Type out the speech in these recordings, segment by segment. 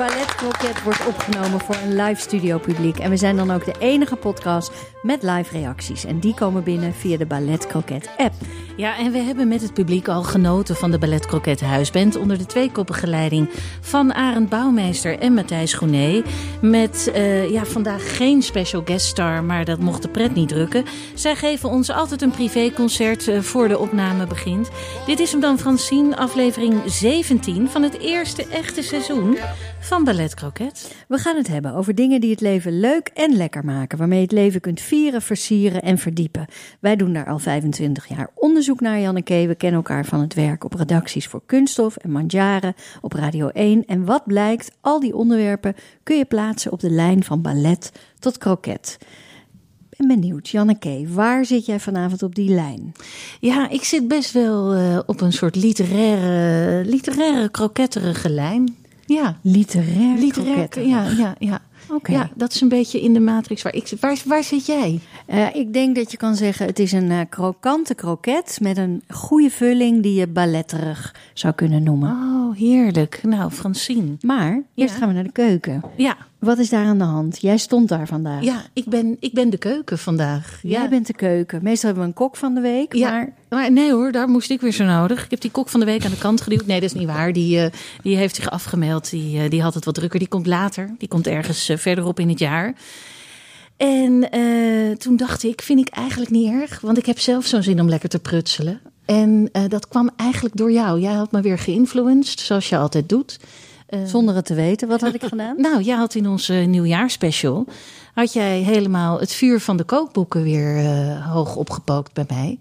Ballet Croquet wordt opgenomen voor een live studio publiek. En we zijn dan ook de enige podcast met live reacties. En die komen binnen via de Ballet Croquet app. Ja, en we hebben met het publiek al genoten van de Ballet Croquet Huisband onder de tweekoppige leiding van Arend Bouwmeester en Matthijs Groené. Met eh, ja, vandaag geen special guest star, maar dat mocht de pret niet drukken. Zij geven ons altijd een privéconcert eh, voor de opname begint. Dit is hem dan Francine, aflevering 17 van het eerste echte seizoen van Ballet Croquet. We gaan het hebben over dingen die het leven leuk en lekker maken. Waarmee je het leven kunt vieren, versieren en verdiepen. Wij doen daar al 25 jaar onderzoek naar, Janneke. We kennen elkaar van het werk op redacties voor Kunststof en Mandjaren op Radio 1. En wat blijkt, al die onderwerpen kun je plaatsen op de lijn van ballet tot kroket. Ik ben benieuwd, Janneke, waar zit jij vanavond op die lijn? Ja, ik zit best wel eh, op een soort literaire, literaire kroketterige lijn. Ja, Literair, literair. Ja, ja, ja. Oké. Ja, dat is een beetje in de matrix waar ik zit. Waar, waar zit jij? Eh, ik denk dat je kan zeggen, het is een eh, krokante kroket met een goede vulling die je balletterig zou kunnen noemen. Oh, heerlijk. Nou, Francine. Maar eerst Ja. gaan we naar de keuken. Ja, Wat is daar aan de hand? Jij stond daar vandaag. ja ik, ben, ik ben de keuken vandaag. Jij ja. bent de keuken. Meestal hebben we een kok van de week, Ja, maar maar nee hoor, daar moest ik weer zo nodig. Ik heb die kok van de week aan de kant geduwd. Nee, dat is niet waar. Die, eh, die heeft zich afgemeld. Die, eh, die had het wat drukker. Die komt later. Die komt ergens eh, verderop in het jaar. En toen dacht ik, vind ik eigenlijk niet erg. Want ik heb zelf zo'n zin om lekker te prutselen. En dat kwam eigenlijk door jou. Jij had me weer geïnfluenced, zoals je altijd doet. Eh, zonder het te weten, wat had ik gedaan? nou, jij had in onze nieuwjaarspecial... had jij helemaal het vuur van de kookboeken weer eh, hoog opgepookt bij mij.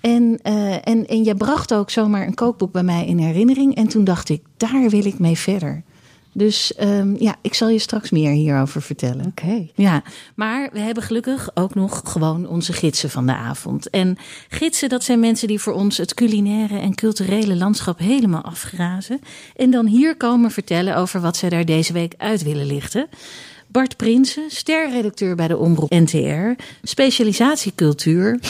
En, eh, en, en jij bracht ook zomaar een kookboek bij mij in herinnering. En toen dacht ik, daar wil ik mee verder. Dus ehm, ja, ik zal je straks meer hierover vertellen. Oké. Ja, maar we hebben gelukkig ook nog gewoon onze gidsen van de avond. En gidsen, dat zijn mensen die voor ons het culinaire en culturele landschap helemaal afgrazen. En dan hier komen vertellen over wat zij daar deze week uit willen lichten. Bart Prinsen, sterredacteur bij de Omroep NTR, specialisatie cultuur.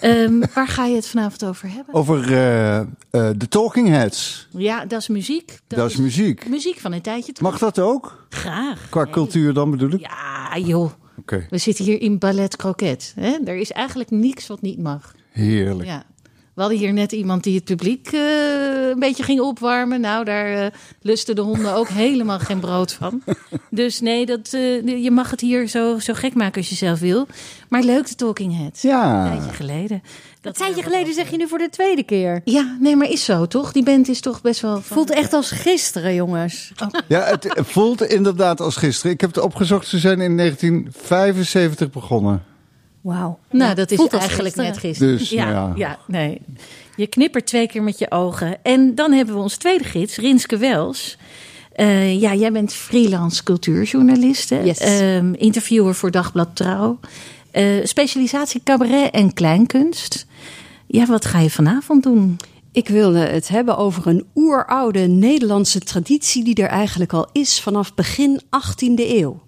Ehm, waar ga je het vanavond over hebben? Over eh, eh, de Talking Heads. Ja, dat is muziek. Dat, is muziek. Muziek van een tijdje terug. Mag dat ook? Graag. Qua Nee. cultuur dan bedoel ik? Ja, joh. Oké, We zitten hier in ballet croquet. Hè? Er is eigenlijk niks wat niet mag. heerlijk. Ja. We hadden hier net iemand die het publiek eh, een beetje ging opwarmen. Nou, daar eh, lusten de honden ook helemaal geen brood van. Dus nee, dat, eh, je mag het hier zo, zo gek maken als je zelf wil. Maar leuk, de Talking Heads. Ja. Een tijdje geleden. Een tijdje geleden zeg je nu voor de tweede keer. Ja, nee, maar is zo, toch? Die band is toch best wel... van- Voelt echt als gisteren, jongens. Ja, het voelt inderdaad als gisteren. Ik heb het opgezocht. Ze zijn in 1975 begonnen. Wauw. Nou, dat is eigenlijk gisteren. net gisteren. Dus, ja, nou ja. ja, nee. Je knippert twee keer met je ogen. En dan hebben we onze tweede gids, Rinske Wels. Eh, ja, jij bent freelance cultuurjournalist. Yes. Ehm, interviewer voor Dagblad Trouw. Eh, specialisatie cabaret en kleinkunst. Ja, wat ga je vanavond doen? Ik wilde het hebben over een oeroude Nederlandse traditie die er eigenlijk al is vanaf begin 18e eeuw.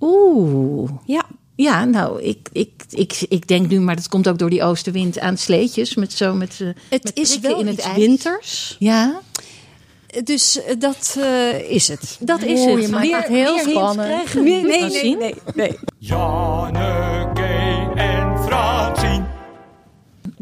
Oeh. Ja, Ja, nou, ik, ik, ik, ik denk nu, maar dat komt ook door die oostenwind aan sleetjes. Met zo met, eh, het met is wel in het iets winters. Ja, Dus eh, dat eh, is het. dat is het. je maakt het heel spannend. Nee, niet nee, nee, nee. Janneke en Francine.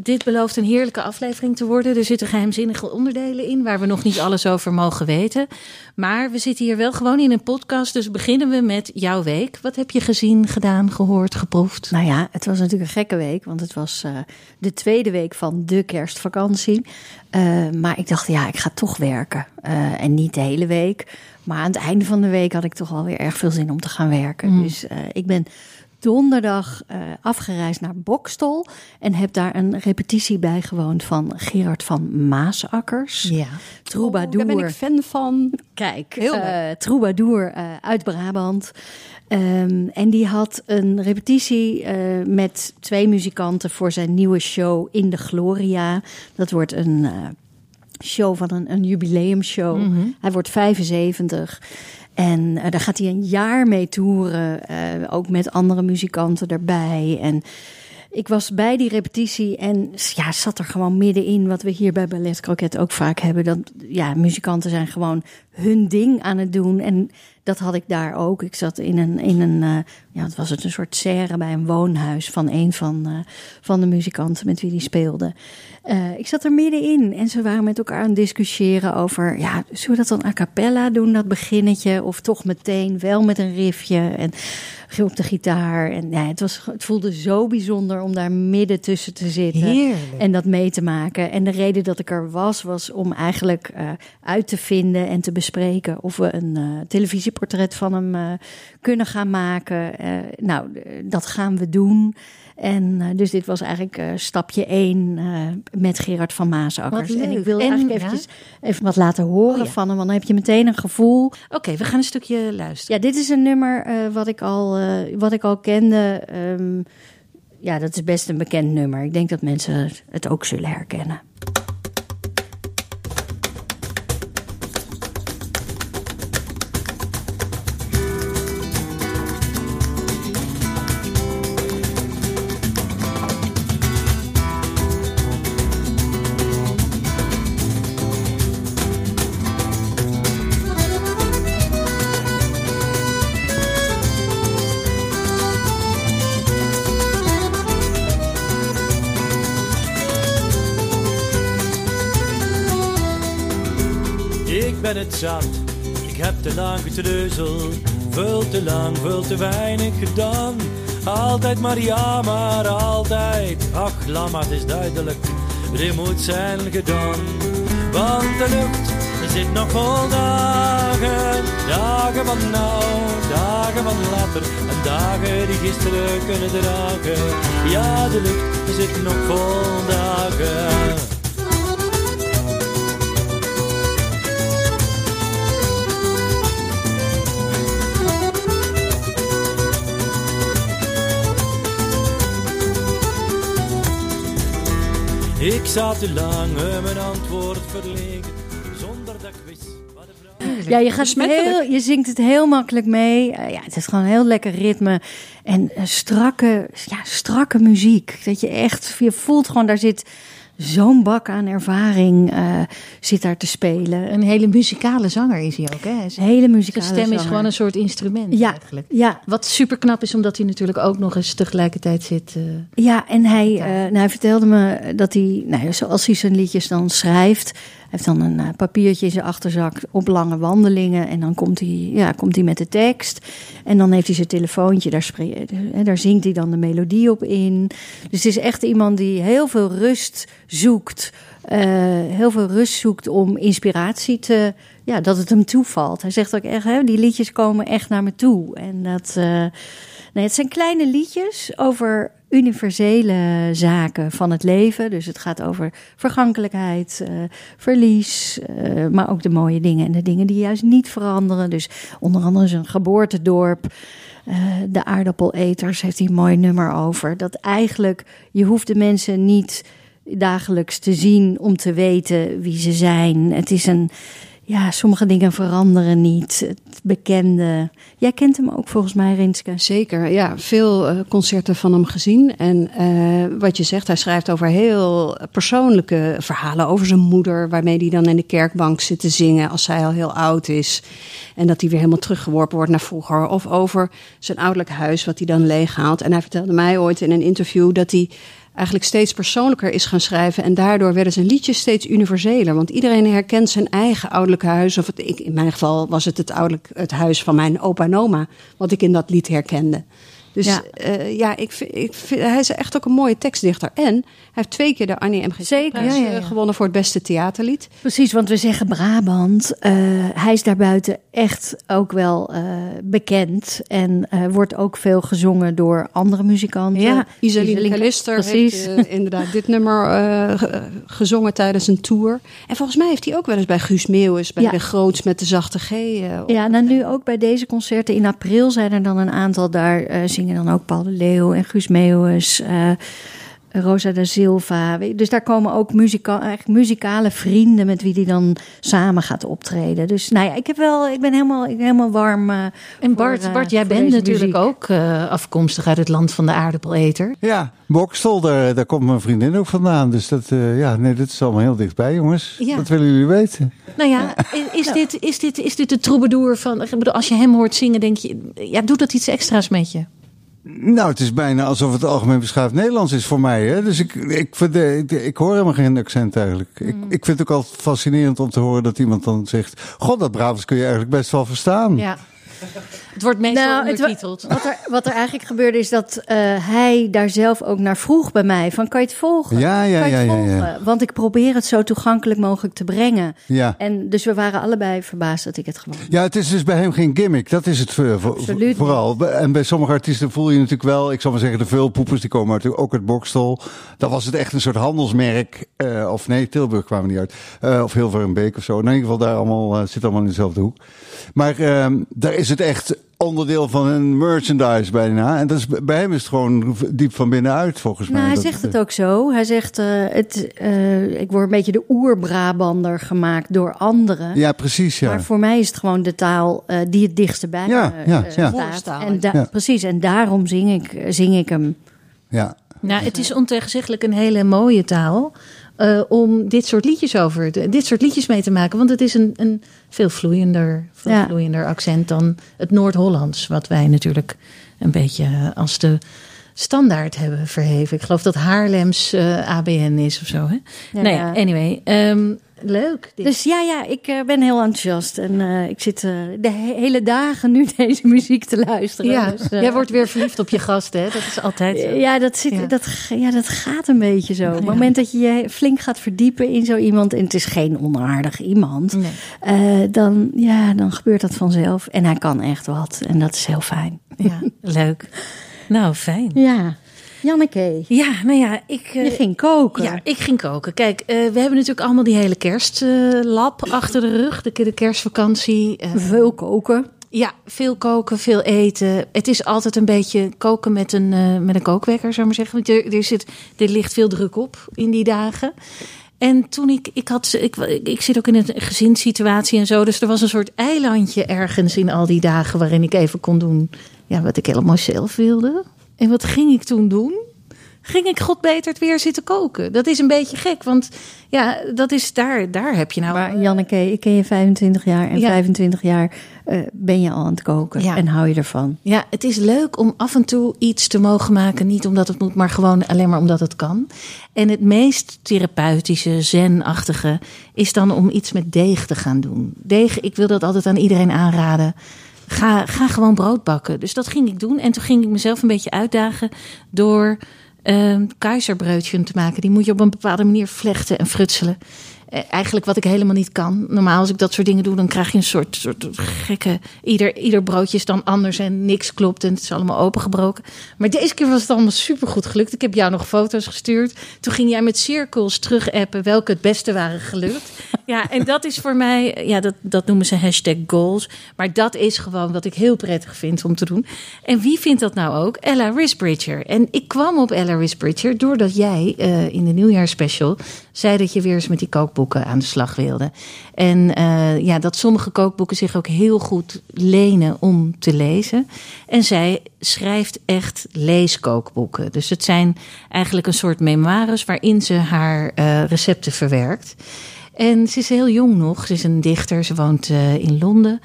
Dit belooft een heerlijke aflevering te worden. Er zitten geheimzinnige onderdelen in waar we nog niet alles over mogen weten. Maar we zitten hier wel gewoon in een podcast, dus beginnen we met jouw week. Wat heb je gezien, gedaan, gehoord, geproefd? Nou ja, het was natuurlijk een gekke week, want het was uh, de tweede week van de kerstvakantie. Uh, maar ik dacht, ja, ik ga toch werken. Uh, en niet de hele week. Maar aan het einde van de week had ik toch alweer erg veel zin om te gaan werken. Mm. Dus ik ben donderdag uh, afgereisd naar Bokstol en heb daar een repetitie bijgewoond van Gerard van Maasakkers. Ja. Troubadour. Oh, daar ben ik fan van. Kijk, Heel uh, Troubadour uh, uit Brabant. Um, en die had een repetitie met twee muzikanten voor zijn nieuwe show In de Gloria. Dat wordt een show van een, een jubileumshow. Mm -hmm. Hij wordt 75. En uh, daar gaat hij een jaar mee toeren, uh, ook met andere muzikanten erbij. En ik was bij die repetitie en ja, zat er gewoon middenin wat we hier bij Ballet Croquet ook vaak hebben. Dat ja, muzikanten zijn gewoon hun ding aan het doen. En dat had ik daar ook. Ik zat in een, in een uh, ja, het was het een soort serre bij een woonhuis van een van, uh, van de muzikanten met wie die speelde. Uh, ik zat er middenin en ze waren met elkaar aan het discussiëren over, ja, zullen we dat dan a cappella doen, dat beginnetje, of toch meteen wel met een riffje en op de gitaar. En ja, het, was, het voelde zo bijzonder om daar midden tussen te zitten Heerlijk. en dat mee te maken. En de reden dat ik er was, was om eigenlijk uit te vinden en te bespreken of we een televisieportret van hem kunnen gaan maken. nou, dat gaan we doen. En dus dit was eigenlijk stapje 1 uh, met Gerard van Maasakkers. En ik wil eigenlijk eventjes ja? even wat laten horen oh, ja. van hem, want dan heb je meteen een gevoel. Oké, okay, we gaan een stukje luisteren. Ja, dit is een nummer wat, ik al, wat ik al kende. Um, ja, dat is best een bekend nummer. Ik denk dat mensen het ook zullen herkennen. Veel te lang, veel te weinig gedaan. Altijd maar ja, maar altijd. Ach, lama, het is duidelijk, er moet zijn gedaan. Want de lucht zit nog vol dagen, dagen van nou, dagen van later. En dagen die gisteren kunnen dragen. Ja, de lucht zit nog vol dagen. Ik zat te lang mijn antwoord verlegen, zonder dat ik wist wat de vraag... Ja, je, gaat heel, je zingt het heel makkelijk mee. Uh, ja, het is gewoon een heel lekker ritme. En uh, strakke, ja, strakke muziek. Dat je echt, je voelt gewoon, daar zit zo'n bak aan ervaring uh, zit daar te spelen. Een hele muzikale zanger is hij ook, hè? Een hele muzikale Zijn stem zanger. is gewoon een soort instrument ja, eigenlijk. Ja. Wat super knap is, omdat hij natuurlijk ook nog eens tegelijkertijd zit. Uh, ja, en hij, uh, nou, hij vertelde me dat hij, nou, zoals hij zijn liedjes dan schrijft... Heeft dan een uh, papiertje in zijn achterzak op lange wandelingen. En dan komt hij, ja, komt hij met de tekst. En dan heeft hij zijn telefoontje. Daar, daar zingt hij dan de melodie op in. Dus het is echt iemand die heel veel rust zoekt. Uh, heel veel rust zoekt om inspiratie te... Ja, dat het hem toevalt. Hij zegt ook echt, hè, die liedjes komen echt naar me toe. En dat... Uh, nee, het zijn kleine liedjes over universele zaken van het leven. Dus het gaat over vergankelijkheid, uh, verlies, uh, maar ook de mooie dingen en de dingen die juist niet veranderen. Dus onder andere zijn geboortedorp. Uh, de aardappeleters heeft hij een mooi nummer over. Dat eigenlijk, je hoeft de mensen niet dagelijks te zien om te weten wie ze zijn. Het is een, ja, sommige dingen veranderen niet. Bekende. Jij kent hem ook volgens mij, Rinske. Zeker, ja. Veel uh, concerten van hem gezien. En uh, wat je zegt, hij schrijft over heel persoonlijke verhalen. Over zijn moeder, waarmee hij dan in de kerkbank zit te zingen als zij al heel oud is. En dat hij weer helemaal teruggeworpen wordt naar vroeger. Of over zijn ouderlijk huis, wat hij dan leeghaalt. En hij vertelde mij ooit in een interview dat hij eigenlijk steeds persoonlijker is gaan schrijven. En daardoor werden zijn liedjes steeds universeler. Want iedereen herkent zijn eigen ouderlijk huis. Of het, in mijn geval was het het, ouderlijk, het huis van mijn opa en oma. Wat ik in dat lied herkende. Dus ja, uh, ja ik, ik vind, hij is echt ook een mooie tekstdichter. En hij heeft twee keer de Annie M. Zeker, ja, ja, gewonnen voor het beste theaterlied. Precies, want we zeggen Brabant. Uh, hij is daarbuiten echt ook wel uh, bekend. En wordt ook veel gezongen door andere muzikanten. Ja, Isaline Precies. heeft inderdaad dit nummer gezongen tijdens een tour. En volgens mij heeft hij ook wel eens bij Guus Meeuwis, bij de Groots met de zachte G. ja, nou nu ook bij deze concerten in april zijn er dan een aantal daar zingen dan ook Paul de Leeuw en Guus Meeuwis. Uh, Rosa da Silva. Dus daar komen ook muzika eigenlijk muzikale vrienden met wie die dan samen gaat optreden. Dus nou ja, ik, heb wel, ik ben helemaal, ik ben helemaal warm. Uh, en Bart, voor, uh, Bart jij bent natuurlijk ook uh, afkomstig uit het land van de aardappeleter. Ja, Bokstel, daar, daar komt mijn vriendin ook vandaan. Dus dat, ja, nee, dat is allemaal heel dichtbij, jongens. Ja. Dat willen jullie weten. Nou ja, is, dit, is, dit, is dit de troubadour van... Ik bedoel, als je hem hoort zingen, denk je... Ja, doet dat iets extra's met je? Nou, het is bijna alsof het algemeen beschaafd Nederlands is voor mij. Hè? Dus ik, ik, ik, ik hoor helemaal geen accent eigenlijk. Ik, mm. ik vind het ook altijd fascinerend om te horen dat iemand dan zegt... God, dat Brabants kun je eigenlijk best wel verstaan. Ja. Het wordt meestal nou, ondertiteld. wat, er, wat er eigenlijk gebeurde is dat uh, hij daar zelf ook naar vroeg bij mij. Van, kan je het volgen? Ja, ja, ja, ja, ja, Want ik probeer het zo toegankelijk mogelijk te brengen. Ja. En dus we waren allebei verbaasd dat ik het gewoon... Ja, het is dus bij hem geen gimmick. Dat is het voor, Absoluut. vooral. En bij sommige artiesten voel je natuurlijk wel... Ik zal maar zeggen, de veulpoepers die komen natuurlijk ook uit Bokstel. Dan was het echt een soort handelsmerk. Uh, of nee, Tilburg kwamen niet uit. Uh, of Hilverenbeek of zo. In ieder geval daar allemaal, uh, zit allemaal in dezelfde hoek. Maar ehm, daar is het echt onderdeel van een merchandise bijna. En dat is, bij hem is het gewoon diep van binnenuit, volgens nou, mij. Hij zegt het ook zo. Hij zegt, uh, het, uh, ik word een beetje de oer-Brabander gemaakt door anderen. Ja, precies, ja. Maar voor mij is het gewoon de taal uh, die het dichtst bij ja, ja, ja. staat. En ja. Precies, en daarom zing ik, zing ik hem. Ja. Nou, het is ontegenzeggelijk een hele mooie taal. Uh, om dit soort liedjes over, dit soort liedjes mee te maken. Want het is een, een veel vloeiender, veel ja. vloeiender accent dan het Noord-Hollands. Wat wij natuurlijk een beetje als de standaard hebben verheven. Ik geloof dat Haarlems uh, ABN is of zo. Hè? Ja, nee, ja. anyway. Um, Leuk. Dit. Dus ja, ja, ik uh, ben heel enthousiast. En uh, ik zit uh, de he hele dagen nu deze muziek te luisteren. Ja, dus, jij wordt weer verliefd op je gast, hè? Dat is altijd zo. Ja, dat, zit, ja. Dat, ja, dat gaat een beetje zo. Op het moment dat je je flink gaat verdiepen in zo iemand... en het is geen onaardig iemand... Nee. dan, ja, dan gebeurt dat vanzelf. En hij kan echt wat. En dat is heel fijn. Ja, leuk. Nou, fijn. Ja. Janneke. Ja, nou ja, ik... Uh, je ging koken. Ja, ik ging koken. Kijk, uh, we hebben natuurlijk allemaal die hele kerstlab uh, achter de rug. De, de kerstvakantie. veel koken. Ja, veel koken, veel eten. Het is altijd een beetje koken met een, met een kookwekker, zou ik maar zeggen. Want er, er, zit, er ligt veel druk op in die dagen. En toen ik, ik had, ik, ik zit ook in een gezinssituatie en zo. Dus er was een soort eilandje ergens in al die dagen waarin ik even kon doen ja, wat ik helemaal zelf wilde. En wat ging ik toen doen? Ging ik god beter het weer zitten koken? Dat is een beetje gek, want ja, dat is daar, daar heb je nou. Maar Janneke, ik ken je 25 jaar en ja. 25 jaar uh, ben je al aan het koken ja. en hou je ervan. Ja, het is leuk om af en toe iets te mogen maken, niet omdat het moet, maar gewoon alleen maar omdat het kan. En het meest therapeutische, zenachtige is dan om iets met deeg te gaan doen. Deeg, ik wil dat altijd aan iedereen aanraden. Ga, ga gewoon brood bakken. Dus dat ging ik doen. En toen ging ik mezelf een beetje uitdagen door um, te maken. Die moet je op een bepaalde manier vlechten en frutselen. Eh, eigenlijk wat ik helemaal niet kan. Normaal als ik dat soort dingen doe, dan krijg je een soort, soort gekke... Ieder, ieder broodje is dan anders en niks klopt en het is allemaal opengebroken. Maar deze keer was het allemaal supergoed gelukt. Ik heb jou nog foto's gestuurd. Toen ging jij met cirkels terug appen welke het beste waren gelukt. Ja, en dat is voor mij, ja, dat, dat noemen ze hashtag goals. Maar dat is gewoon wat ik heel prettig vind om te doen. En wie vindt dat nou ook? Ella Risbridger. En ik kwam op Ella Risbridger doordat jij uh, in de nieuwjaarspecial zei dat je weer eens met die kookboeken aan de slag wilde. En uh, ja, dat sommige kookboeken zich ook heel goed lenen om te lezen. En zij schrijft echt leeskookboeken. Dus het zijn eigenlijk een soort memoires waarin ze haar uh, recepten verwerkt. En ze is heel jong nog. Ze is een dichter. Ze woont uh, in Londen.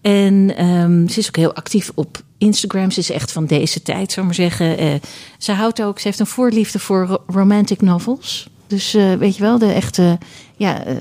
En um, ze is ook heel actief op Instagram. Ze is echt van deze tijd, zou maar zeggen. Ze houdt ook, ze heeft een voorliefde voor romantic novels. Dus weet je wel, de echte, ja, uh,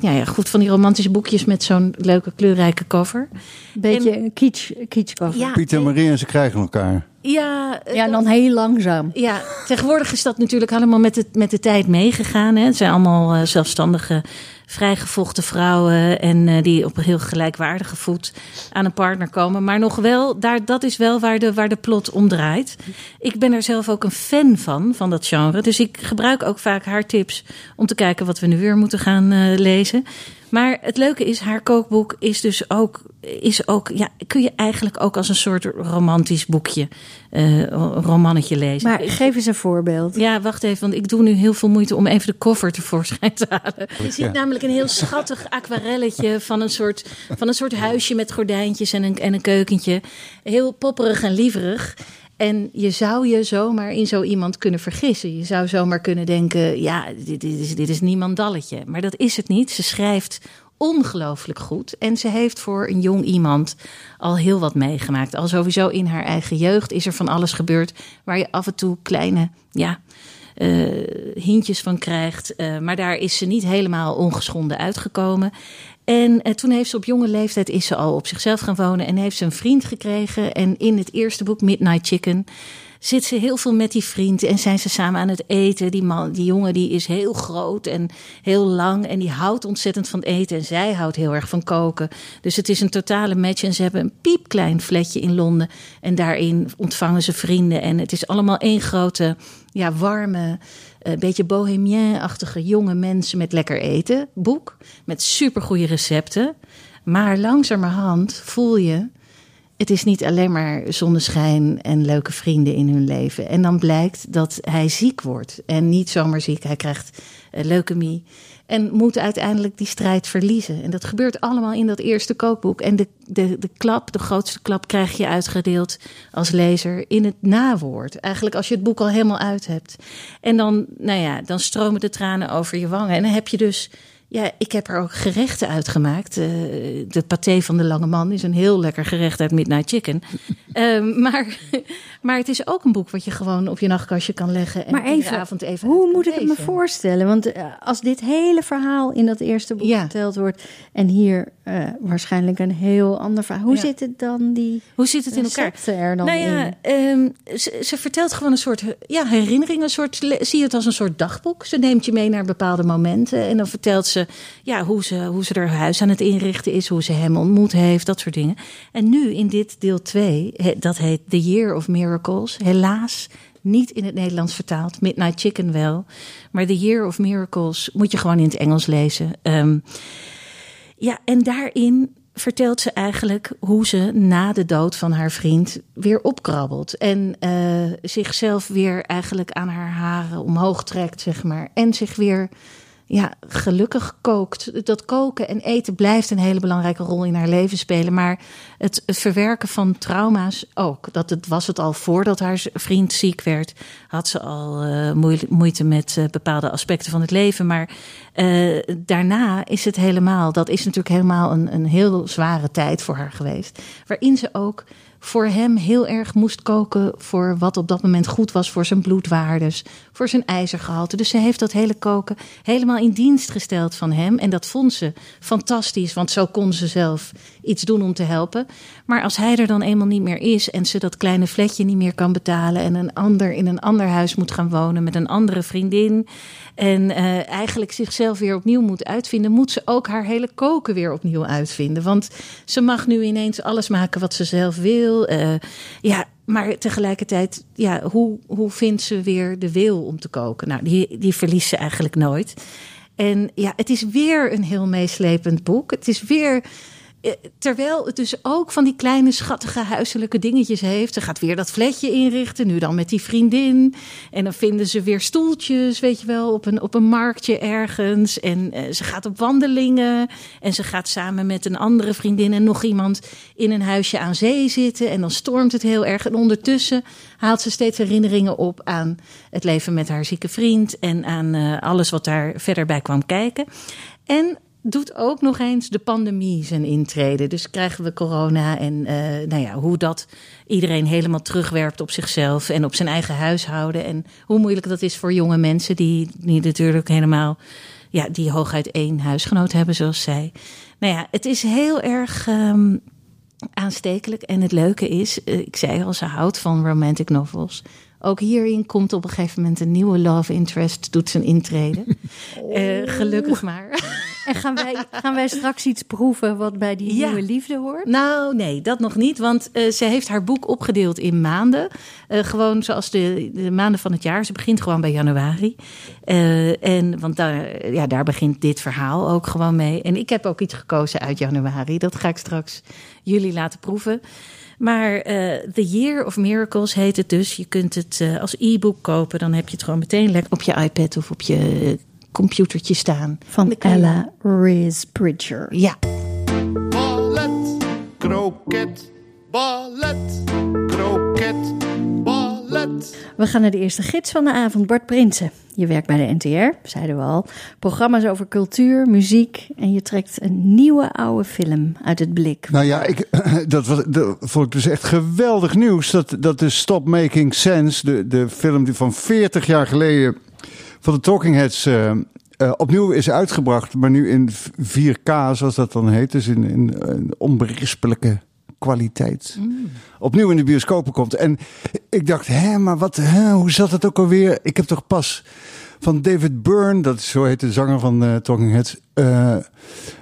ja, ja, goed van die romantische boekjes met zo'n leuke kleurrijke cover. Beetje een kitsch, kitsch cover. Ja, Piet en Marie en ze krijgen elkaar. Ja, ja, en dan heel langzaam. Ja, tegenwoordig is dat natuurlijk allemaal met de, met de tijd meegegaan. Hè. Het zijn allemaal uh, zelfstandige, vrijgevochten vrouwen. En uh, die op een heel gelijkwaardige voet aan een partner komen. Maar nog wel, daar, dat is wel waar de, waar de plot om draait. Ik ben er zelf ook een fan van, van dat genre. Dus ik gebruik ook vaak haar tips om te kijken wat we nu weer moeten gaan uh, lezen. Maar het leuke is, haar kookboek is dus ook, is ook ja, kun je eigenlijk ook als een soort romantisch boekje, uh, romannetje lezen. Maar geef eens een voorbeeld. Ja, wacht even, want ik doe nu heel veel moeite om even de koffer tevoorschijn te halen. Je ziet namelijk een heel schattig aquarelletje van een soort, van een soort huisje met gordijntjes en een, en een keukentje. Heel popperig en lieverig. En je zou je zomaar in zo iemand kunnen vergissen. Je zou zomaar kunnen denken: ja, dit, is, dit is niemandalletje. Maar dat is het niet. Ze schrijft ongelooflijk goed. En ze heeft voor een jong iemand al heel wat meegemaakt. Al sowieso in haar eigen jeugd is er van alles gebeurd. Waar je af en toe kleine, ja. Uh, hintjes van krijgt. Uh, maar daar is ze niet helemaal ongeschonden uitgekomen. En uh, toen heeft ze op jonge leeftijd is ze al op zichzelf gaan wonen en heeft ze een vriend gekregen. En in het eerste boek Midnight Chicken zit ze heel veel met die vriend en zijn ze samen aan het eten. Die, man, die jongen die is heel groot en heel lang en die houdt ontzettend van eten. En zij houdt heel erg van koken. Dus het is een totale match en ze hebben een piepklein flatje in Londen. En daarin ontvangen ze vrienden en het is allemaal één grote, ja, warme een beetje bohemien-achtige jonge mensen met lekker eten. Boek met supergoeie recepten. Maar langzamerhand voel je, het is niet alleen maar zonneschijn en leuke vrienden in hun leven. En dan blijkt dat hij ziek wordt. En niet zomaar ziek, hij krijgt uh, leukemie. En moet uiteindelijk die strijd verliezen. En dat gebeurt allemaal in dat eerste kookboek. En de, de, de klap, de grootste klap, krijg je uitgedeeld als lezer in het nawoord. Eigenlijk als je het boek al helemaal uit hebt. En dan, nou ja, dan stromen de tranen over je wangen. En dan heb je dus ja, ik heb er ook gerechten uitgemaakt. Uh, de paté van de Lange Man is een heel lekker gerecht uit Midnight Chicken. uh, maar, maar het is ook een boek wat je gewoon op je nachtkastje kan leggen. En maar even, avond even hoe moet ik het me voorstellen? Want uh, als dit hele verhaal in dat eerste boek ja. verteld wordt... en hier uh, waarschijnlijk een heel ander verhaal. Hoe ja. zit het dan, die Hoe zit het in elkaar? Er dan nou ja, um, ze, ze, vertelt gewoon een soort ja, herinnering. Een soort, zie het als een soort dagboek. Ze neemt je mee naar bepaalde momenten. En dan vertelt ze ja, hoe, ze, hoe ze haar huis aan het inrichten is, hoe ze hem ontmoet heeft, dat soort dingen. En nu in dit deel 2, dat heet The Year of Miracles, helaas niet in het Nederlands vertaald, Midnight Chicken wel. Maar The Year of Miracles moet je gewoon in het Engels lezen. Um, ja, en daarin vertelt ze eigenlijk hoe ze na de dood van haar vriend weer opkrabbelt. En uh, zichzelf weer eigenlijk aan haar haren omhoog trekt, zeg maar. En zich weer ja, gelukkig kookt. Dat koken en eten blijft een hele belangrijke rol in haar leven spelen. Maar het, verwerken van trauma's ook. Dat het, was het al voordat haar vriend ziek werd. Had ze al uh, moeite met uh, bepaalde aspecten van het leven. Maar uh, daarna is het helemaal. Dat is natuurlijk helemaal een, een heel zware tijd voor haar geweest. Waarin ze ook voor hem heel erg moest koken voor wat op dat moment goed was voor zijn bloedwaardes, voor zijn ijzergehalte. Dus ze heeft dat hele koken helemaal in dienst gesteld van hem. En dat vond ze fantastisch, want zo kon ze zelf iets doen om te helpen. Maar als hij er dan eenmaal niet meer is en ze dat kleine flatje niet meer kan betalen en een ander in een ander huis moet gaan wonen met een andere vriendin en uh, eigenlijk zichzelf weer opnieuw moet uitvinden, moet ze ook haar hele koken weer opnieuw uitvinden. Want ze mag nu ineens alles maken wat ze zelf wil. Uh, ja, maar tegelijkertijd, ja, hoe, hoe vindt ze weer de wil om te koken? Nou, die, die verliest ze eigenlijk nooit. En ja, het is weer een heel meeslepend boek. Het is weer eh, terwijl het dus ook van die kleine schattige huiselijke dingetjes heeft. Ze gaat weer dat flatje inrichten, nu dan met die vriendin. En dan vinden ze weer stoeltjes, weet je wel, op een, op een marktje ergens. En uh, ze gaat op wandelingen. En ze gaat samen met een andere vriendin en nog iemand in een huisje aan zee zitten. En dan stormt het heel erg. En ondertussen haalt ze steeds herinneringen op aan het leven met haar zieke vriend. En aan uh, alles wat daar verder bij kwam kijken. En doet ook nog eens de pandemie zijn intrede. Dus krijgen we corona en uh, nou ja, hoe dat iedereen helemaal terugwerpt op zichzelf en op zijn eigen huishouden. En hoe moeilijk dat is voor jonge mensen die, die natuurlijk helemaal, ja, die hooguit één huisgenoot hebben, zoals zij. Nou ja, het is heel erg. Um, aanstekelijk. En het leuke is, uh, ik zei al, ze houdt van romantic novels. Ook hierin komt op een gegeven moment een nieuwe love interest, doet zijn intrede. Oh. Uh, gelukkig maar. En gaan wij, gaan wij straks iets proeven wat bij die nieuwe liefde hoort? Nou, nee, dat nog niet. Want uh, ze heeft haar boek opgedeeld in maanden. Uh, gewoon zoals de, de, maanden van het jaar. Ze begint gewoon bij januari. Uh, en, want daar, ja, daar begint dit verhaal ook gewoon mee. En ik heb ook iets gekozen uit januari. Dat ga ik straks jullie laten proeven. Maar uh, The Year of Miracles heet het dus. Je kunt het uh, als e-book kopen. Dan heb je het gewoon meteen lekker op je iPad of op je computertje staan. Van Ella Risbridger. Ja. Ballet, kroket, ballet, kroket, ballet. We gaan naar de eerste gids van de avond, Bart Prinsen. Je werkt bij de NTR, zeiden we al. Programma's over cultuur, muziek. En je trekt een nieuwe oude film uit het blik. Nou ja, ik, dat, was, dat vond ik dus echt geweldig nieuws. Dat, dat de Stop Making Sense, de, de film die van 40 jaar geleden van de Talking Heads uh, uh, opnieuw is uitgebracht, maar nu in 4K, zoals dat dan heet. Dus in, in, in onberispelijke kwaliteit. Mm. Opnieuw in de bioscopen komt. En ik dacht, hè, maar wat, hè, hoe zat het ook alweer? Ik heb toch pas van David Byrne, dat is zo heet de zanger van uh, Talking Heads, uh,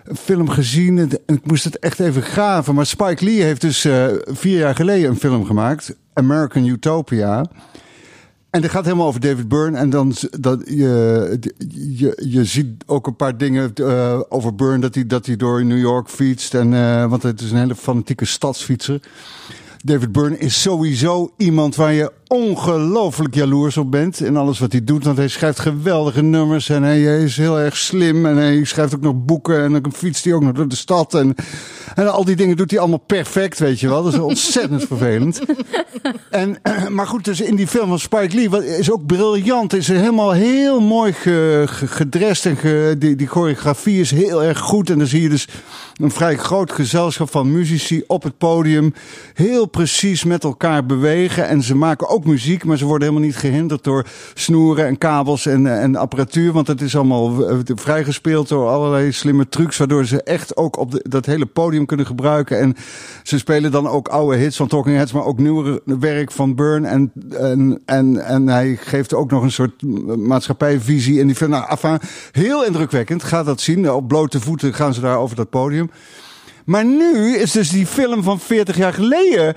een film gezien. En ik moest het echt even graven. Maar Spike Lee heeft dus uh, vier jaar geleden een film gemaakt, American Utopia. En dat gaat helemaal over David Byrne. En dan dat je, je, je ziet ook een paar dingen uh, over Byrne. Dat hij, dat hij door New York fietst. En, uh, want het is een hele fanatieke stadsfietser. David Byrne is sowieso iemand waar je ongelooflijk jaloers op bent in alles wat hij doet. Want hij schrijft geweldige nummers en hij is heel erg slim. En hij schrijft ook nog boeken en dan fietst hij ook nog door de stad. En, en al die dingen doet hij allemaal perfect, weet je wel. Dat is ontzettend vervelend. En, maar goed, dus in die film van Spike Lee wat, is ook briljant. Is helemaal heel mooi ge, ge, gedrest en die, die choreografie is heel erg goed. En dan zie je dus een vrij groot gezelschap van muzici op het podium heel precies met elkaar bewegen. En ze maken ook muziek, maar ze worden helemaal niet gehinderd door snoeren en kabels en, en apparatuur. Want het is allemaal vrijgespeeld door allerlei slimme trucs, waardoor ze echt ook op de, dat hele podium kunnen gebruiken. En ze spelen dan ook oude hits van Talking Heads, maar ook nieuwere werk van Burn. En, en, en, hij geeft ook nog een soort maatschappijvisie. En die film, nou, enfin, heel indrukwekkend. Ga dat zien. Op blote voeten gaan ze daar over dat podium. Maar nu is dus die film van 40 jaar geleden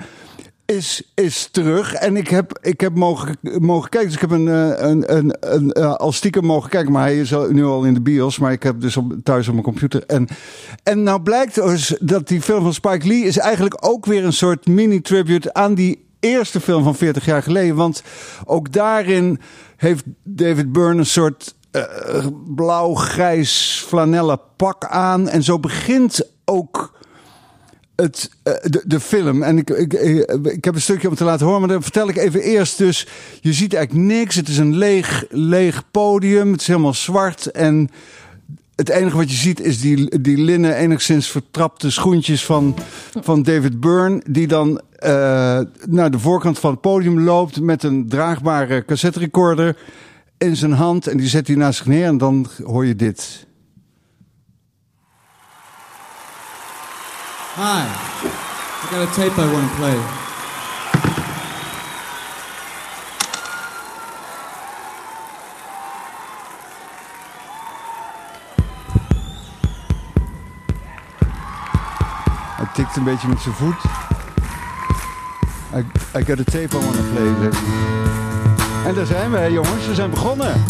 is, is terug. En ik heb, ik heb mogen, mogen kijken. Dus ik heb een, een, een, een, een al stiekem mogen kijken. Maar hij is nu al in de bios. Maar ik heb dus thuis op mijn computer. En, en nou blijkt dus dat die film van Spike Lee is eigenlijk ook weer een soort mini-tribute aan die eerste film van 40 jaar geleden. Want ook daarin heeft David Byrne een soort uh, blauw-grijs flanellen pak aan. En zo begint ook het, uh, de, de film. En ik, ik, ik heb een stukje om te laten horen, maar dan vertel ik even eerst. Dus je ziet eigenlijk niks. Het is een leeg, leeg podium. Het is helemaal zwart. En het enige wat je ziet is die, die linnen, enigszins vertrapte schoentjes van, van David Byrne. Die dan uh, naar de voorkant van het podium loopt met een draagbare cassette recorder in zijn hand. En die zet hij naast zich neer en dan hoor je dit. Hi, I got a tape I want to play. Tikt een beetje met zijn voet. I, I got a tape I want to play. En daar zijn we, jongens. We zijn begonnen.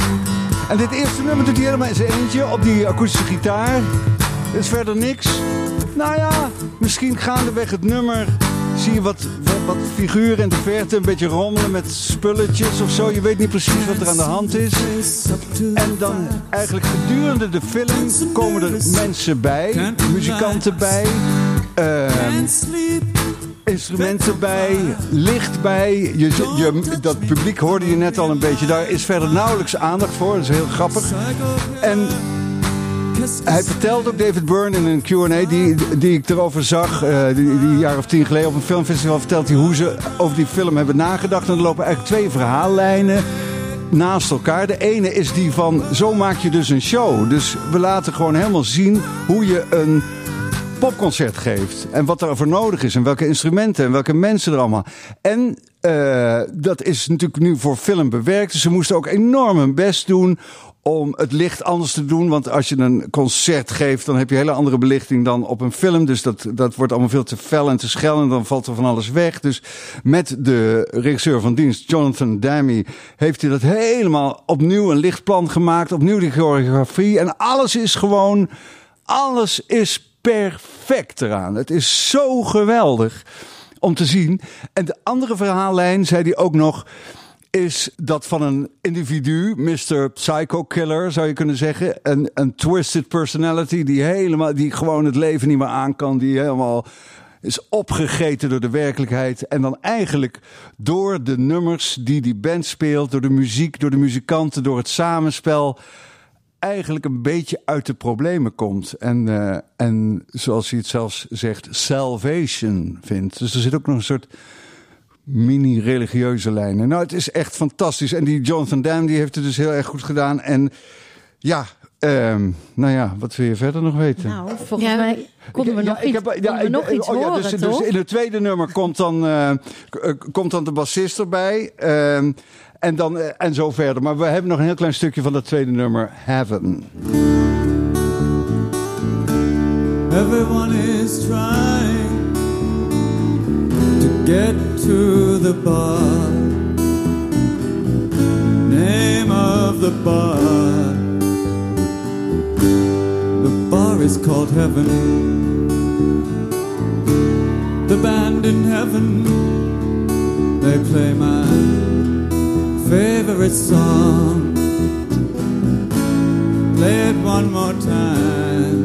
En dit eerste nummer doet hij helemaal in zijn eentje op die akoestische gitaar. Er is verder niks. Nou ja, misschien gaandeweg het nummer zie je wat, wat, figuren in de verte een beetje rommelen met spulletjes of zo. Je weet niet precies wat er aan de hand is. En dan eigenlijk gedurende de film komen er mensen bij, muzikanten bij. Uh, instrumenten bij, licht bij. Je, je, dat publiek hoorde je net al een beetje. Daar is verder nauwelijks aandacht voor. Dat is heel grappig. En hij vertelt ook David Byrne in een Q&A die, die ik erover zag, uh, die, die jaar of tien geleden op een filmfestival, vertelt hij hoe ze over die film hebben nagedacht. En er lopen eigenlijk twee verhaallijnen naast elkaar. De ene is die van, zo maak je dus een show. Dus we laten gewoon helemaal zien hoe je een popconcert geeft. En wat er voor nodig is. En welke instrumenten en welke mensen er allemaal. En uh, dat is natuurlijk nu voor film bewerkt. Dus ze moesten ook enorm hun best doen om het licht anders te doen. Want als je een concert geeft, dan heb je hele andere belichting dan op een film. Dus dat, dat wordt allemaal veel te fel en te schel en dan valt er van alles weg. Dus met de regisseur van dienst, Jonathan Demme, heeft hij dat helemaal opnieuw een lichtplan gemaakt. Opnieuw die choreografie. En alles is gewoon, alles is perfect eraan. Het is zo geweldig om te zien. En de andere verhaallijn zei hij ook nog is dat van een individu, Mr. Psycho Killer zou je kunnen zeggen. Een, een twisted personality die helemaal, die gewoon het leven niet meer aan kan, die helemaal is opgegeten door de werkelijkheid. En dan eigenlijk door de nummers die die band speelt, door de muziek, door de muzikanten, door het samenspel. Eigenlijk een beetje uit de problemen komt. En, uh, en zoals hij het zelfs zegt, salvation vindt. Dus er zit ook nog een soort mini-religieuze lijnen. Nou, het is echt fantastisch. En die Jonathan Dam die heeft het dus heel erg goed gedaan. En ja, um, nou ja, wat wil je verder nog weten? Nou, volgens mij konden we nog iets, heb, ja, we nog iets oh, horen, dus, dus, in het tweede nummer komt dan, uh, komt dan de bassist erbij. Uh, en, dan, uh, en zo verder. Maar we hebben nog een heel klein stukje van dat tweede nummer, Heaven. Everyone is trying get to the bar. Name of the bar. The bar is called Heaven. The band in heaven, they play my favorite song. Play it one more time.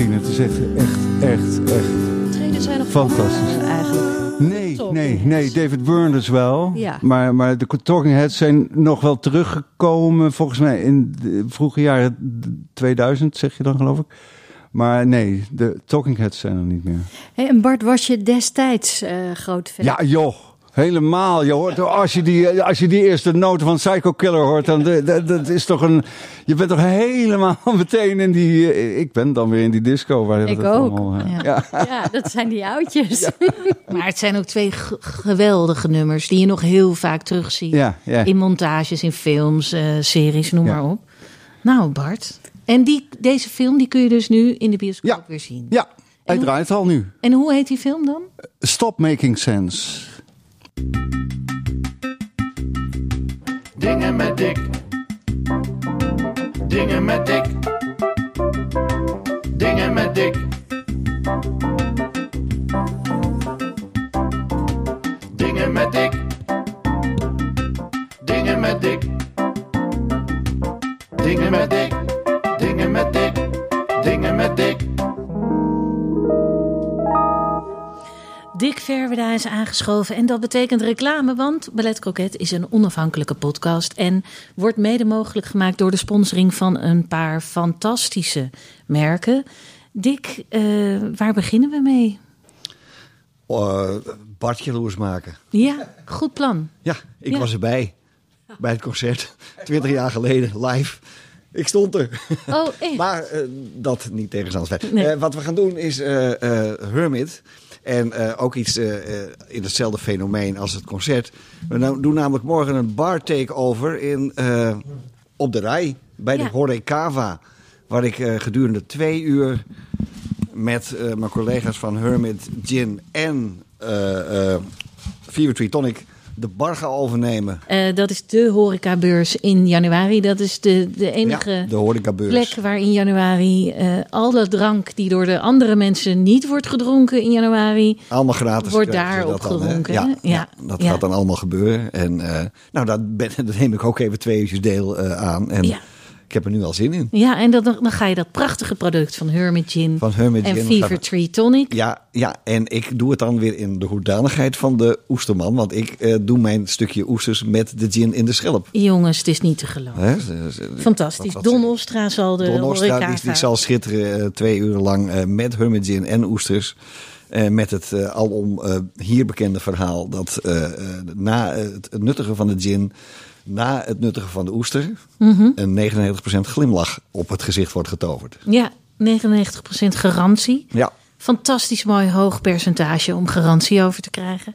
Zien. Het is echt, echt, echt, echt zijn nog fantastisch. eigenlijk. Nee, nee, nee. David Byrne dus wel. Ja. Maar, maar de Talking Heads zijn nog wel teruggekomen, volgens mij in de vroege jaren 2000, zeg je dan geloof ik. Maar nee, de Talking Heads zijn er niet meer. Hey, en Bart, was je destijds uh, groot fan? Ja, joh. Helemaal. Je hoort, als, je die, als je die eerste noten van Psycho Killer hoort, dan dat, dat is toch een. Je bent toch helemaal meteen in die. Eh, ik ben dan weer in die disco. Waar ik ook. Allemaal, ja. Ja. ja. dat zijn die oudjes. maar het zijn ook twee geweldige nummers die je nog heel vaak terugziet. In montages, in films, uh, series, noem maar op. Nou, Bart. En die, deze film die kun je dus nu in de bioscoop weer zien. Ja, hij draait al nu. En hoe heet die film dan? Stop Making Sense. Dingen met dik. Dingen met dik. Dingen met dik. Aangeschoven en dat betekent reclame, want Ballet Croquet is een onafhankelijke podcast en wordt mede mogelijk gemaakt door de sponsoring van een paar fantastische merken. Dick, uh, waar beginnen we mee? Uh, Bart jaloers maken. Ja, goed plan. Ja, ik was erbij bij het concert, 20 jaar geleden, live. Ik stond er. Oh, echt? maar uh, dat niet tegenstands. Nee. wat we gaan doen is Hermit En uh, ook iets uh, in hetzelfde fenomeen als het concert. We nou, doen namelijk morgen een bar takeover in, op de rij bij de ja. Horecava. Waar ik gedurende twee uur met mijn collega's van Hermit Gin en Fever Tree Tonic de bar gaan overnemen. Uh, dat is de horecabeurs in januari. Dat is de, de enige ja, de horecabeurs. plek waar in januari uh, al dat drank die door de andere mensen niet wordt gedronken in januari. Allemaal gratis. Wordt daar opgedronken. Ja, ja, ja, dat gaat dan allemaal gebeuren. En uh, nou, dat, ben, neem ik ook even twee uurtjes deel aan. En ik heb er nu al zin in. Ja, en dan, dan ga je dat prachtige product van Hermit Gin, van Hermit en Fever Tree Tonic. Ja, ja, en ik doe het dan weer in de hoedanigheid van de oesterman. Want ik uh, doe mijn stukje oesters met de gin in de schelp. Jongens, het is niet te geloven. Fantastisch. Wat, wat Don Ostra zal de Don Ostra, die, die, zal schitteren uh, twee uur lang uh, met Hermit Gin en oesters. met het alom hier bekende verhaal dat na het, het nuttigen van de gin na het nuttigen van de oester mm een 99% glimlach op het gezicht wordt getoverd. Ja, 99% garantie. Ja. Fantastisch mooi hoog percentage om garantie over te krijgen.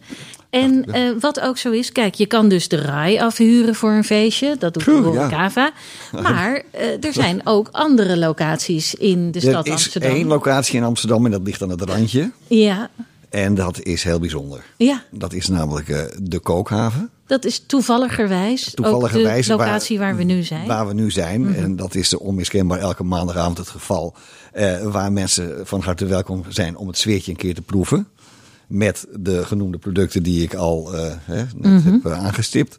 En uh, wat ook zo is, kijk, je kan dus de RAI afhuren voor een feestje. Dat doet de Cava. Maar uh, er zijn ook andere locaties in de stad Amsterdam. Er is één locatie in Amsterdam en dat ligt aan het randje. Ja. En dat is heel bijzonder. Ja. Dat is namelijk uh, de Kookhaven. Dat is toevalligerwijs, toevalligerwijs ook de locatie waar, waar, we nu zijn. Waar we nu zijn. Mm -hmm. En dat is onmiskenbaar elke maandagavond het geval. Uh, waar mensen van harte welkom zijn om het sfeertje een keer te proeven. Met de genoemde producten die ik al uh, hè, net mm -hmm. heb aangestipt.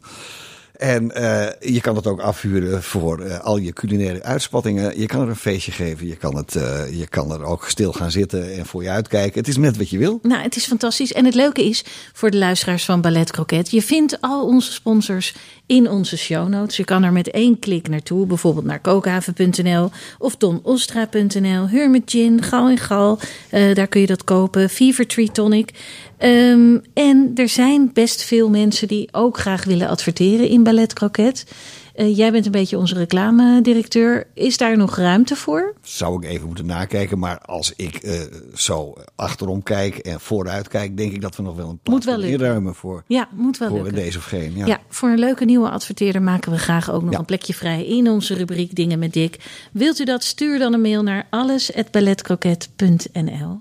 En uh, je kan het ook afhuren voor uh, al je culinaire uitspattingen. Je kan er een feestje geven. Je kan, het, uh, je kan er ook stil gaan zitten en voor je uitkijken. Het is net wat je wil. Nou, het is fantastisch. En het leuke is voor de luisteraars van Ballet Croquet. Je vindt al onze sponsors in onze show notes. Je kan er met één klik naartoe. Bijvoorbeeld naar kookhaven.nl of donostra.nl. Hermit Gin, Gal en Gal. daar kun je dat kopen. Fever Tree Tonic. Um, en er zijn best veel mensen die ook graag willen adverteren in Ballet Croquet. Uh, jij bent een beetje onze reclamedirecteur. Is daar nog ruimte voor? Zou ik even moeten nakijken. Maar als ik uh, zo achterom kijk en vooruit kijk, denk ik dat we nog wel een wel inruimen voor, ja, moet wel voor lukken. deze of geen. Ja. ja. voor een leuke nieuwe adverteerder maken we graag ook nog ja. een plekje vrij in onze rubriek Dingen met Dick. Wilt u dat? Stuur dan een mail naar alles@balletcroquet.nl.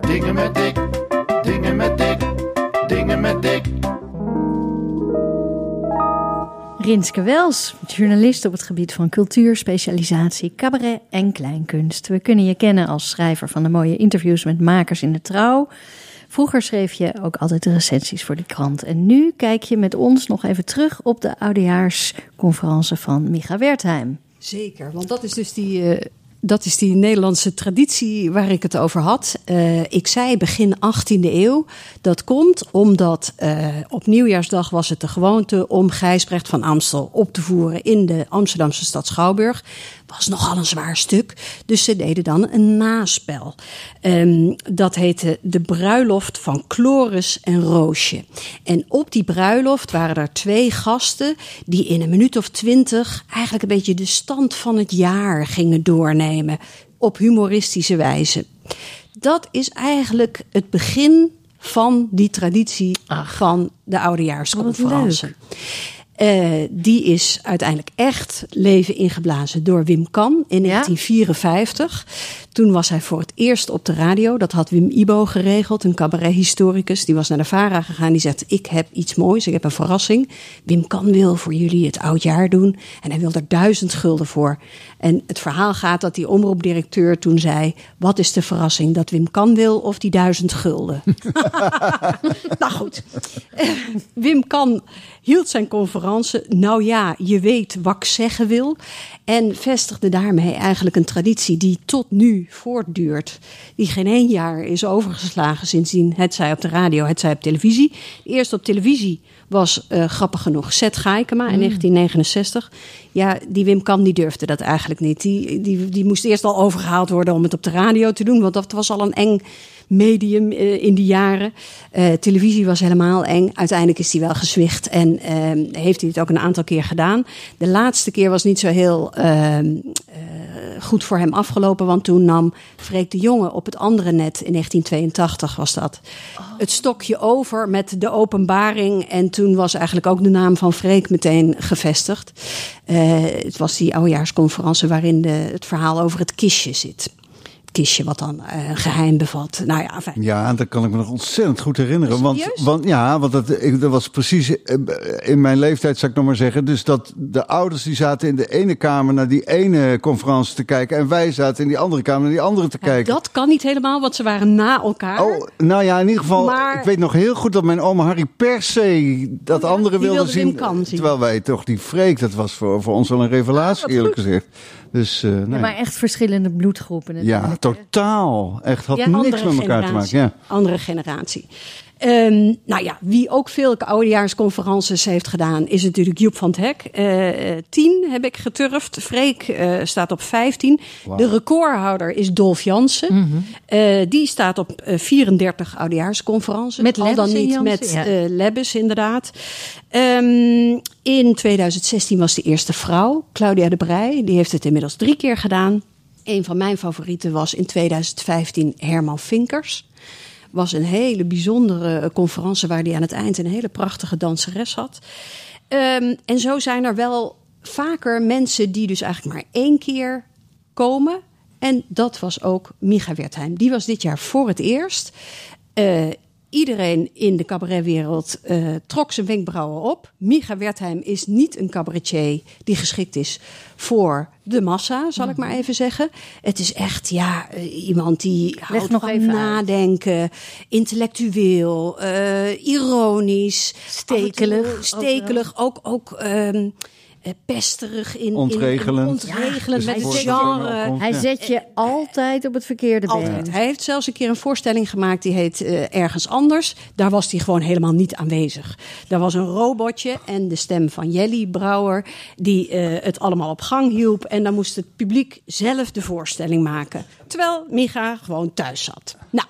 Dingen met Dick. Dingen met Dick, Rinske Wels, journalist op het gebied van cultuur, specialisatie, cabaret en kleinkunst. We kunnen je kennen als schrijver van de mooie interviews met makers in de trouw. Vroeger schreef je ook altijd de recensies voor de krant. En nu kijk je met ons nog even terug op de oudejaarsconferentie van Micha Wertheim. Zeker, want dat is dus die uh, dat is die Nederlandse traditie waar ik het over had. Uh, ik zei begin 18e eeuw. Dat komt omdat uh, op nieuwjaarsdag was het de gewoonte om Gijsbrecht van Amstel op te voeren in de Amsterdamse stad Schouwburg. Was nogal een zwaar stuk. Dus ze deden dan een naspel. Um, dat heette De Bruiloft van Chloris en Roosje. En op die bruiloft waren er twee gasten die in een minuut of twintig eigenlijk een beetje de stand van het jaar gingen doornemen. Op humoristische wijze. Dat is eigenlijk het begin van die traditie Ach, van de oudejaarsconferentie. Uh, die is uiteindelijk echt leven ingeblazen door Wim Kan in ja? 1954. Toen was hij voor het eerst op de radio. Dat had Wim Ibo geregeld, een cabarethistoricus. Die was naar de VARA gegaan. Die zegt, ik heb iets moois, ik heb een verrassing. Wim Kan wil voor jullie het oudjaar doen. En hij wil er duizend gulden voor. En het verhaal gaat dat die omroepdirecteur toen zei... wat is de verrassing, dat Wim Kan wil of die duizend gulden? nou goed, Wim Kan hield zijn conferentie. Nou ja, je weet wat ik zeggen wil. En vestigde daarmee eigenlijk een traditie die tot nu voortduurt. Die geen één jaar is overgeslagen sindsdien. Het zij op de radio, het zij op televisie. Eerst op televisie was uh, grappig genoeg Seth Gaikema in mm. 1969. Ja, die Wim Kam die durfde dat eigenlijk niet. Die, die, die moest eerst al overgehaald worden om het op de radio te doen. Want dat was al een eng medium in die jaren. televisie was helemaal eng. Uiteindelijk is hij wel gezwicht en ehm, heeft hij het ook een aantal keer gedaan. De laatste keer was niet zo heel ehm, goed voor hem afgelopen, want toen nam Freek de Jonge op het andere net, in 1982 was dat, het stokje over met de openbaring. En toen was eigenlijk ook de naam van Freek meteen gevestigd. Uh, het was die oudejaarsconferentie waarin de, het verhaal over het kistje zit kistje wat dan uh, geheim bevat. Nou ja, fijn. ja, dat kan ik me nog ontzettend goed herinneren. Want, want ja, want dat, ik, dat was precies eh, in mijn leeftijd, zou ik nog maar zeggen. Dus dat de ouders die zaten in de ene kamer naar die ene conferentie te kijken. En wij zaten in die andere kamer naar die andere te kijken. Dat kan niet helemaal, want ze waren na elkaar. Oh, nou ja, in ieder geval. Maar... Ik weet nog heel goed dat mijn oma Harry per se dat oh andere wilde, wilde zien, zien, Terwijl wij toch die Freek, dat was voor, voor ons wel een revelatie, eerlijk gezegd. Dus, uh, nee. maar echt verschillende bloedgroepen. Ja, totaal. Echt had niks met elkaar te maken. Ja. Andere generatie. Um, nou ja, wie ook veel oudejaarsconferences heeft gedaan, is natuurlijk Joep van het Hek. Uh, tien heb ik geturfd. Freek uh, staat op 15. De recordhouder is Dolf Jansen. Mm -hmm. uh, die staat op 34 oudejaarsconferences. Met Al dan niet met ja. Lebbes, inderdaad. Um, in 2016 was de eerste vrouw, Claudia de Brij. Die heeft het inmiddels drie keer gedaan. Een van mijn favorieten was in 2015 Herman Vinkers was een hele bijzondere conferentie waar hij aan het eind een hele prachtige danseres had. Um, en zo zijn er wel vaker mensen die dus eigenlijk maar één keer komen. En dat was ook Micha Wertheim. Die was dit jaar voor het eerst. Uh, iedereen in de cabaretwereld uh, trok zijn wenkbrauwen op. Micha Wertheim is niet een cabaretier die geschikt is voor de massa, zal ik maar mhm. even zeggen. Het is echt ja, uh, iemand die houdt nog van even nadenken, uit. intellectueel, uh, ironisch, stekelig, stekelig, ook ook, um, uh, pesterig in ontregelend, in, in ontregelend ja, met het genre. Hij zet je altijd op het verkeerde altijd. been. Hij heeft zelfs een keer een voorstelling gemaakt die heet uh, Ergens Anders. Daar was hij gewoon helemaal niet aanwezig. Daar was een robotje en de stem van Jelly Brouwer die uh, het allemaal op gang hielp. En dan moest het publiek zelf de voorstelling maken. Terwijl Micha gewoon thuis zat. Nou,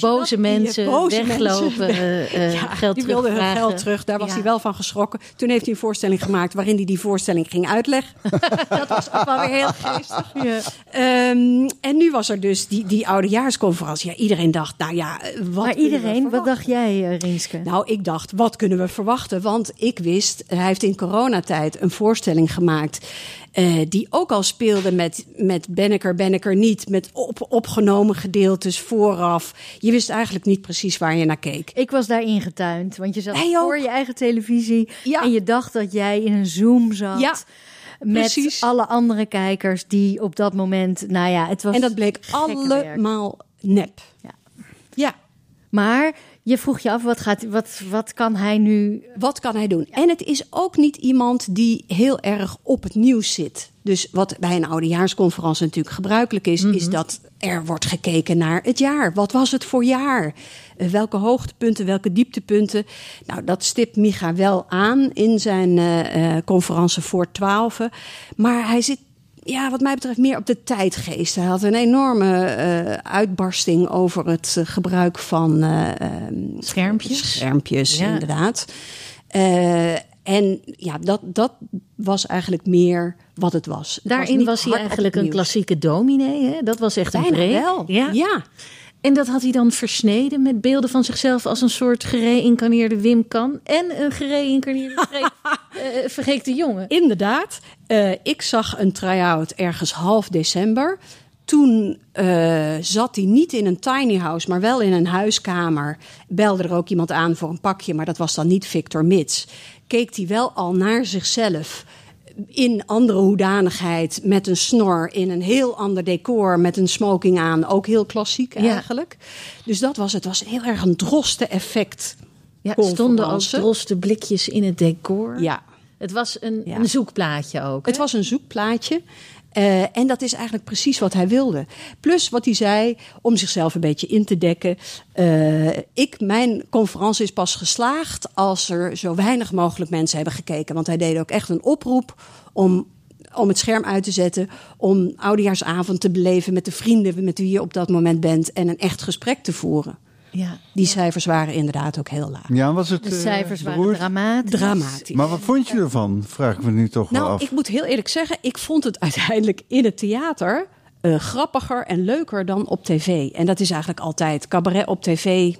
boze mensen boze weglopen, mensen, uh, ja, geld die wilden hun geld terug. Daar was ja. hij wel van geschrokken. Toen heeft hij een voorstelling gemaakt waarin hij die voorstelling ging uitleggen. dat was ook wel weer heel geestig. Ja. Um, en nu was er dus die, die oudejaarsconferentie. Ja, iedereen dacht, nou ja, wat Maar iedereen, wat dacht jij, Rinske? Nou, ik dacht, wat kunnen we verwachten? Want ik wist, hij heeft in coronatijd een voorstelling gemaakt... Uh, die ook al speelde met, met Benneker, Benneker niet. Met op, opgenomen gedeeltes vooraf. Je wist eigenlijk niet precies waar je naar keek. Ik was daar ingetuind. Want je zat voor je eigen televisie. Ja. En je dacht dat jij in een Zoom zat. Ja. Met precies. alle andere kijkers die op dat moment. Nou ja, het was. En dat bleek allemaal nep. Ja. ja. Maar je vroeg je af, wat, gaat, wat, wat kan hij nu... Wat kan hij doen? En het is ook niet iemand die heel erg op het nieuws zit. Dus wat bij een oudejaarsconferentie natuurlijk gebruikelijk is... is mhm. dat er wordt gekeken naar het jaar. Wat was het voor jaar? Uh, welke hoogtepunten, welke dieptepunten? Nou, dat stipt Micha wel aan in zijn uh, conferentie voor twaalfen. Maar hij zit ja, wat mij betreft meer op de tijdgeest. Hij had een enorme uh, uitbarsting over het uh, gebruik van uh, schermpjes. Schermpjes, ja. inderdaad. en ja, dat, dat was eigenlijk meer wat het was. Het Daarin was, was hij eigenlijk een klassieke dominee. Hè? Dat was echt Bijna een breed. wel. Ja. ja. En dat had hij dan versneden met beelden van zichzelf als een soort gereïncarneerde Wim Kan en een gereïncarneerde uh, Vergeet de Jongen. Inderdaad. Uh, ik zag een try-out ergens half december. Toen uh, zat hij niet in een tiny house, maar wel in een huiskamer. Belde er ook iemand aan voor een pakje, maar dat was dan niet Victor Mits. Keek hij wel al naar zichzelf in andere hoedanigheid met een snor in een heel ander decor met een smoking aan. Ook heel klassiek eigenlijk. Ja. Dus dat was het. was heel erg een droste effect. Ja, stonden ook droste blikjes in het decor. Ja. Het was een, ja. een zoekplaatje ook. Het was een zoekplaatje. Uh, en dat is eigenlijk precies wat hij wilde. Plus wat hij zei, om zichzelf een beetje in te dekken. Uh, ik, mijn conferentie is pas geslaagd als er zo weinig mogelijk mensen hebben gekeken. Want hij deed ook echt een oproep om om het scherm uit te zetten. Om oudejaarsavond te beleven met de vrienden met wie je op dat moment bent. En een echt gesprek te voeren. Ja. Die cijfers waren inderdaad ook heel laag. Ja, was het, de cijfers waren dramatisch. dramatisch. Maar wat vond je ervan? Vraag ik me nu toch nou, wel af. Ik moet heel eerlijk zeggen, ik vond het uiteindelijk in het theater uh, grappiger en leuker dan op tv. En dat is eigenlijk altijd cabaret op tv.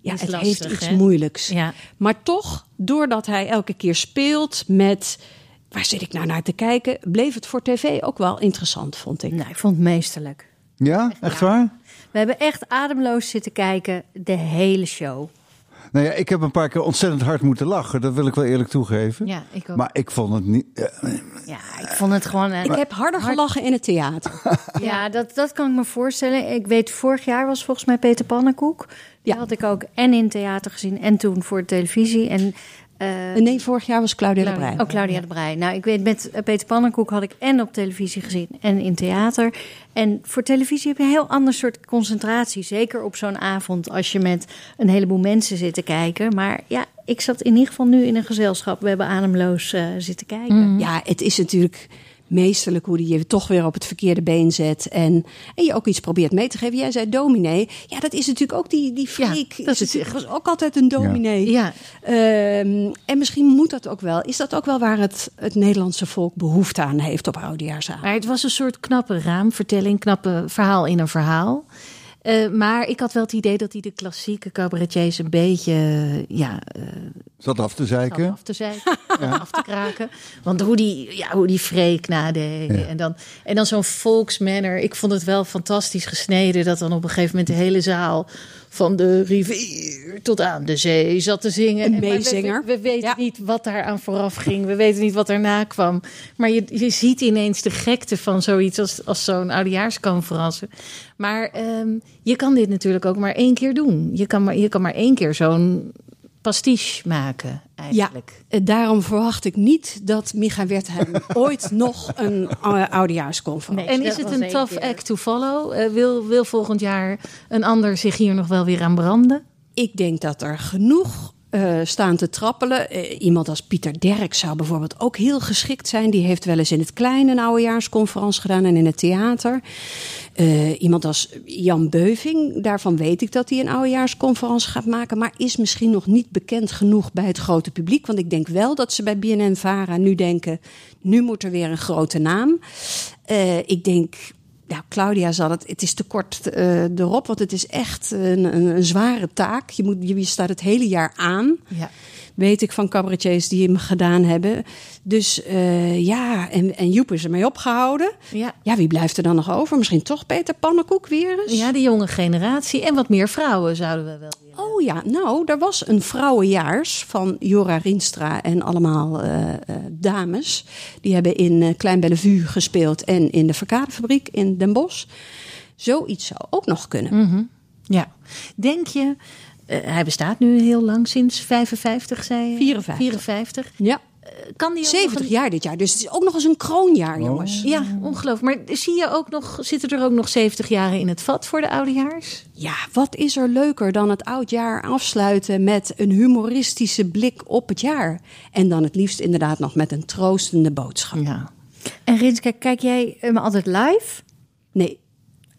Ja, het lastig, heeft iets moeilijks. Ja. Maar toch, doordat hij elke keer speelt met waar zit ik nou naar te kijken, bleef het voor tv ook wel interessant, vond ik. Nou, ik vond het meesterlijk. Ja, echt waar? We hebben echt ademloos zitten kijken de hele show. Nou ja, ik heb een paar keer ontzettend hard moeten lachen. Dat wil ik wel eerlijk toegeven. Ja, ik ook. Maar ik vond het niet. ja, ik vond het gewoon. ik heb harder gelachen in het theater. ja, dat, dat kan ik me voorstellen. Ik weet, vorig jaar was volgens mij Peter Pannenkoek. Die had ik ook en in theater gezien en toen voor de televisie. En uh, nee, vorig jaar was Claudia, de Brij. Oh, Claudia de Brij. Nou, ik weet, met Peter Pannenkoek had ik en op televisie gezien en in theater. En voor televisie heb je een heel ander soort concentratie. Zeker op zo'n avond als je met een heleboel mensen zit te kijken. Maar ja, ik zat in ieder geval nu in een gezelschap. We hebben ademloos uh, zitten kijken. Mm. Ja, het is natuurlijk meesterlijk hoe die je toch weer op het verkeerde been zet. En, en je ook iets probeert mee te geven. Jij zei dominee. Ja, dat is natuurlijk ook die, die freak. Ja, dat is het was ook altijd een dominee. Ja. Um, en misschien moet dat ook wel. Is dat ook wel waar het, het Nederlandse volk behoefte aan heeft op oudejaarsavond? Maar het was een soort knappe raamvertelling, knappe verhaal in een verhaal. Uh, maar ik had wel het idee dat hij de klassieke cabaretiers een beetje, ja... Uh, zat af te zeiken. Zat af te zeiken, ja. af te kraken. Want hoe die, ja, hoe die freak nadeed. Ja. En dan, en dan zo'n volksmanner. Ik vond het wel fantastisch gesneden dat dan op een gegeven moment de hele zaal van de rivier tot aan de zee zat te zingen. Een meezinger. We, we, weten ja. niet wat daar aan vooraf ging. We weten niet wat erna kwam. Maar je, je ziet ineens de gekte van zoiets als, als zo'n oudejaarsconferentie. Maar um, je kan dit natuurlijk ook maar één keer doen. Je kan maar, je kan maar één keer zo'n pastiche maken eigenlijk. Ja, daarom verwacht ik niet dat Micha Wertheim ooit nog een oudejaarsconferentie... Nee, en is het een tough act to follow? Uh, wil, wil volgend jaar een ander zich hier nog wel weer aan branden? Ik denk dat er genoeg uh, staan te trappelen. Uh, iemand als Pieter Derk zou bijvoorbeeld ook heel geschikt zijn. Die heeft wel eens in het klein een oudejaarsconferentie gedaan en in het theater. Uh, iemand als Jan Beuving, daarvan weet ik dat hij een oudejaarsconferentie gaat maken. Maar is misschien nog niet bekend genoeg bij het grote publiek. Want ik denk wel dat ze bij BNN Vara nu denken: nu moet er weer een grote naam. ik denk ja, Claudia zal het. Het is te kort uh, erop, want het is echt een, een, een, zware taak. Je, moet, je staat het hele jaar aan. Ja. Weet ik van cabaretiers die hem gedaan hebben. Dus uh, ja, en, en Joep is ermee opgehouden. Ja. ja, wie blijft er dan nog over? Misschien toch Peter Pannenkoek weer eens? Ja, de jonge generatie. En wat meer vrouwen zouden we wel willen. Oh ja, nou, er was een vrouwenjaars van Jora Rienstra en allemaal uh, uh, dames. Die hebben in Klein Bellevue gespeeld en in de Verkadefabriek in Den Bosch. Zoiets zou ook nog kunnen. Mm -hmm. Ja. Denk je, hij bestaat nu heel lang, sinds 55, zei je? 54. 54. Ja. Kan die 70 jaar dit jaar, dus het is ook nog eens een kroonjaar, oh. jongens. Ja, ongelooflijk. Maar zie je ook nog, zitten er ook nog 70 jaren in het vat voor de oudejaars? Ja, wat is er leuker dan het oudjaar afsluiten met een humoristische blik op het jaar? En dan het liefst inderdaad nog met een troostende boodschap. Ja. En Rinske, kijk jij hem altijd live? Nee.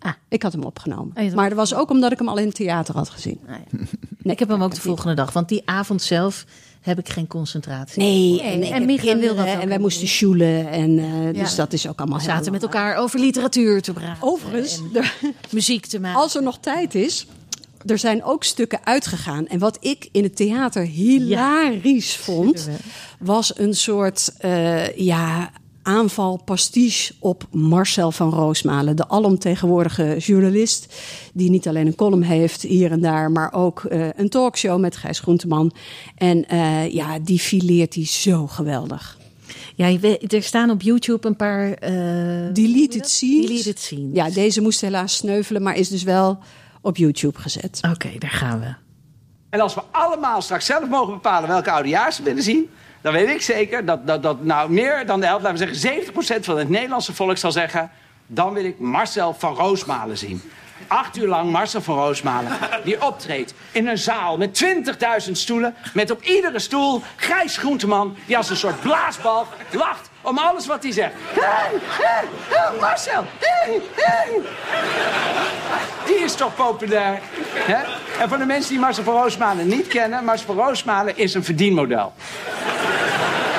Ah. Ik had hem opgenomen. Oh, maar dat was ook omdat ik hem al in het theater had gezien. Ah, ja. nee, ik heb hem ook de volgende dag, want die avond zelf heb ik geen concentratie. Nee, en, Micha wil dat. En wij moesten sjoelen. En, uh, dus dat is ook allemaal We zaten met elkaar over literatuur te praten. Overigens, muziek te maken. Als er nog tijd is. Er zijn ook stukken uitgegaan. En wat ik in het theater hilarisch ja. vond, was een soort uh, ja, aanval pastiche op Marcel van Roosmalen. De alomtegenwoordige journalist die niet alleen een column heeft hier en daar... maar ook uh, een talkshow met Gijs Groenteman. En uh, ja, die fileert hij zo geweldig. Ja, er staan op YouTube een paar... Uh, deleted scenes. Deleted scenes. Ja, deze moest helaas sneuvelen, maar is dus wel op YouTube gezet. Oké, okay, daar gaan we. En als we allemaal straks zelf mogen bepalen welke oudejaars we willen zien dan weet ik zeker dat, dat, dat nou meer dan de helft, laten we zeggen 70% van het Nederlandse volk zal zeggen... dan wil ik Marcel van Roosmalen zien. Acht uur lang Marcel van Roosmalen, die optreedt in een zaal met 20.000 stoelen... met op iedere stoel Gijs Groenteman, die als een soort blaasbal lacht om alles wat hij zegt. Marcel. Die is toch populair? Hè? En voor de mensen die Marcel van Roosmalen niet kennen... Marcel van Roosmalen is een verdienmodel.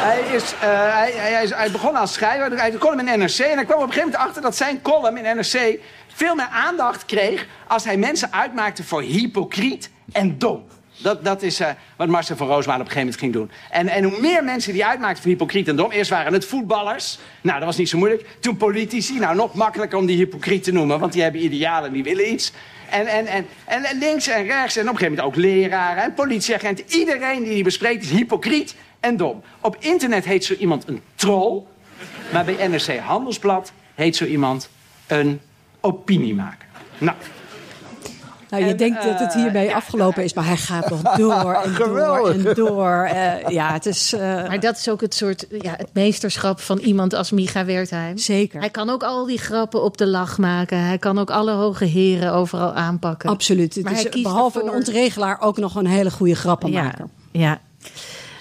Hij, is, uh, hij, hij, is, hij begon als schrijver, hij had een column in NRC... en hij kwam op een gegeven moment achter dat zijn column in NRC... veel meer aandacht kreeg als hij mensen uitmaakte voor hypocriet en dom. Dat, dat is uh, wat Marcel van Roosmalen op een gegeven moment ging doen. En, en hoe meer mensen die uitmaakten voor hypocriet en dom... eerst waren het voetballers, nou, dat was niet zo moeilijk. Toen politici, nou, nog makkelijker om die hypocriet te noemen... want die hebben idealen en die willen iets. En, en, en, en links en rechts en op een gegeven moment ook leraren en politieagenten. Iedereen die die bespreekt is hypocriet en dom. Op internet heet zo iemand een troll. Maar bij NRC Handelsblad heet zo iemand een opiniemaker. Nou... Nou, je denkt dat het hierbij uh, afgelopen is, maar hij gaat nog door en door en door. Uh, ja, het is. Uh, maar dat is ook het soort ja, het meesterschap van iemand als Micha Wertheim. Zeker. Hij kan ook al die grappen op de lach maken. Hij kan ook alle hoge heren overal aanpakken. Absoluut. Het Maar is hij kiest behalve ervoor- een ontregelaar ook nog een hele goede grappenmaker. Ja, ja.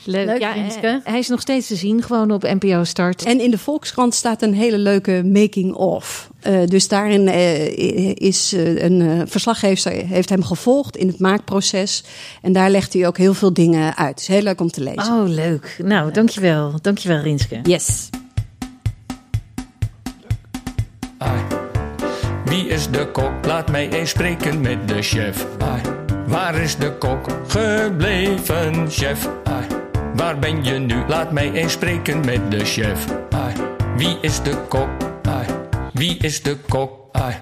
Leuk. Leuk, ja, Renske. hij- is nog steeds te zien, gewoon op NPO Start. En in de Volkskrant staat een hele leuke making-of. Eh, dus daarin eh, is eh, een eh, verslaggever heeft hem gevolgd in het maakproces. En daar legt hij ook heel veel dingen uit. Het is heel leuk om te lezen. Oh, leuk. Nou, dankjewel. Dankjewel, Rinske. Yes. Ai. Wie is de kok? Laat mij eens spreken met de chef. Ai. Waar is de kok gebleven, chef? Ai. Waar ben je nu? Laat mij eens spreken met de chef. Ai. Wie is de kok? Ai. Wie is de kok? Ai.